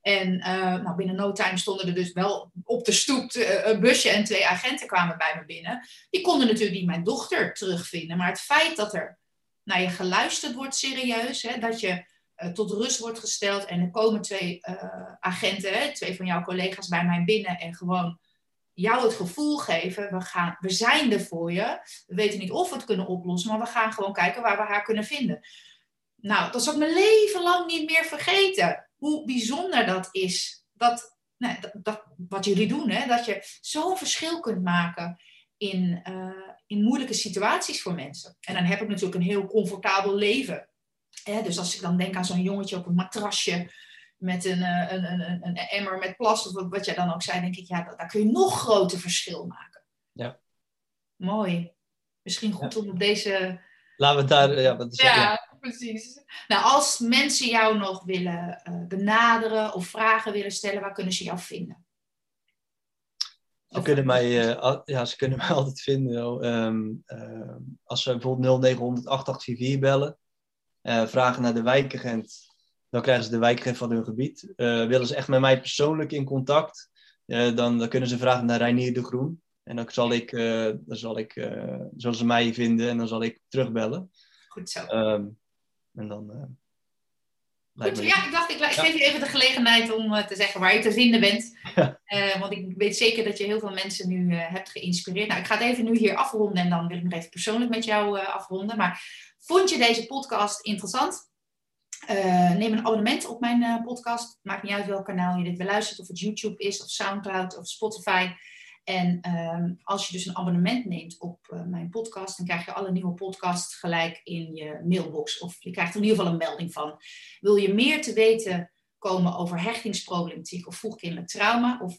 En uh, nou, binnen no time stonden er dus wel op de stoep uh, een busje en twee agenten kwamen bij me binnen. Die konden natuurlijk niet mijn dochter terugvinden. Maar het feit dat er naar je geluisterd wordt serieus, hè, dat je tot rust wordt gesteld en er komen twee agenten, hè, twee van jouw collega's bij mij binnen en gewoon jou het gevoel geven, we, gaan, we zijn er voor je. We weten niet of we het kunnen oplossen, maar we gaan gewoon kijken waar we haar kunnen vinden. Nou, dat zal ik mijn leven lang niet meer vergeten. Hoe bijzonder dat is. Dat, dat, wat jullie doen, hè? dat je zo'n verschil kunt maken in, uh, in moeilijke situaties voor mensen. En dan heb ik natuurlijk een heel comfortabel leven. Hè? Dus als ik dan denk aan zo'n jongetje op een matrasje met een, een, een, een, emmer met plas, of wat jij dan ook zei, denk ik, ja, daar kun je nog groter verschil maken. Ja. Mooi. Misschien goed om op deze. Laten we daar. Ja, wat is ja, ja, precies. Nou, als mensen jou nog willen uh, benaderen of vragen willen stellen, waar kunnen ze jou vinden? Ze kunnen, mij, uh, ja, ze kunnen (laughs) mij altijd vinden. Um, uh, als ze bijvoorbeeld 0900 8844 bellen, vragen naar de wijkagent dan krijgen ze de wijkagent van hun gebied. Uh, willen ze echt met mij persoonlijk in contact, uh, dan, dan, kunnen ze vragen naar Reinier de Groen. En dan zal ik, uh, dan zal ik zullen ze mij vinden en dan zal ik terugbellen. Goed zo. Um, en dan... Goed, ja, ik dacht, ik, ik geef je even de gelegenheid om te zeggen waar je te vinden bent. Ja. want ik weet zeker dat je heel veel mensen nu hebt geïnspireerd. Nou, ik ga het even nu hier afronden en dan wil ik nog even persoonlijk met jou afronden. Maar vond je deze podcast interessant? Uh, neem een abonnement op mijn uh, podcast. Maakt niet uit welk kanaal je dit beluistert. Of het YouTube is, of Soundcloud, of Spotify. En um, als je dus een abonnement neemt op uh, mijn podcast, dan krijg je alle nieuwe podcasts gelijk in je mailbox. Of je krijgt in ieder geval een melding van. Wil je meer te weten komen over hechtingsproblematiek of vroegkindelijk trauma? Of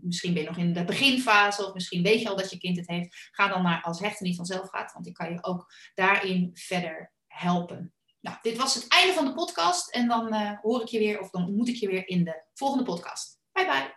misschien ben je nog in de beginfase, of misschien weet je al dat je kind het heeft. Ga dan naar als hechten niet vanzelf gaat, want ik kan je ook daarin verder helpen. Nou, dit was het einde van de podcast. En dan uh, hoor ik je weer, of dan ontmoet ik je weer in de volgende podcast. Bye bye.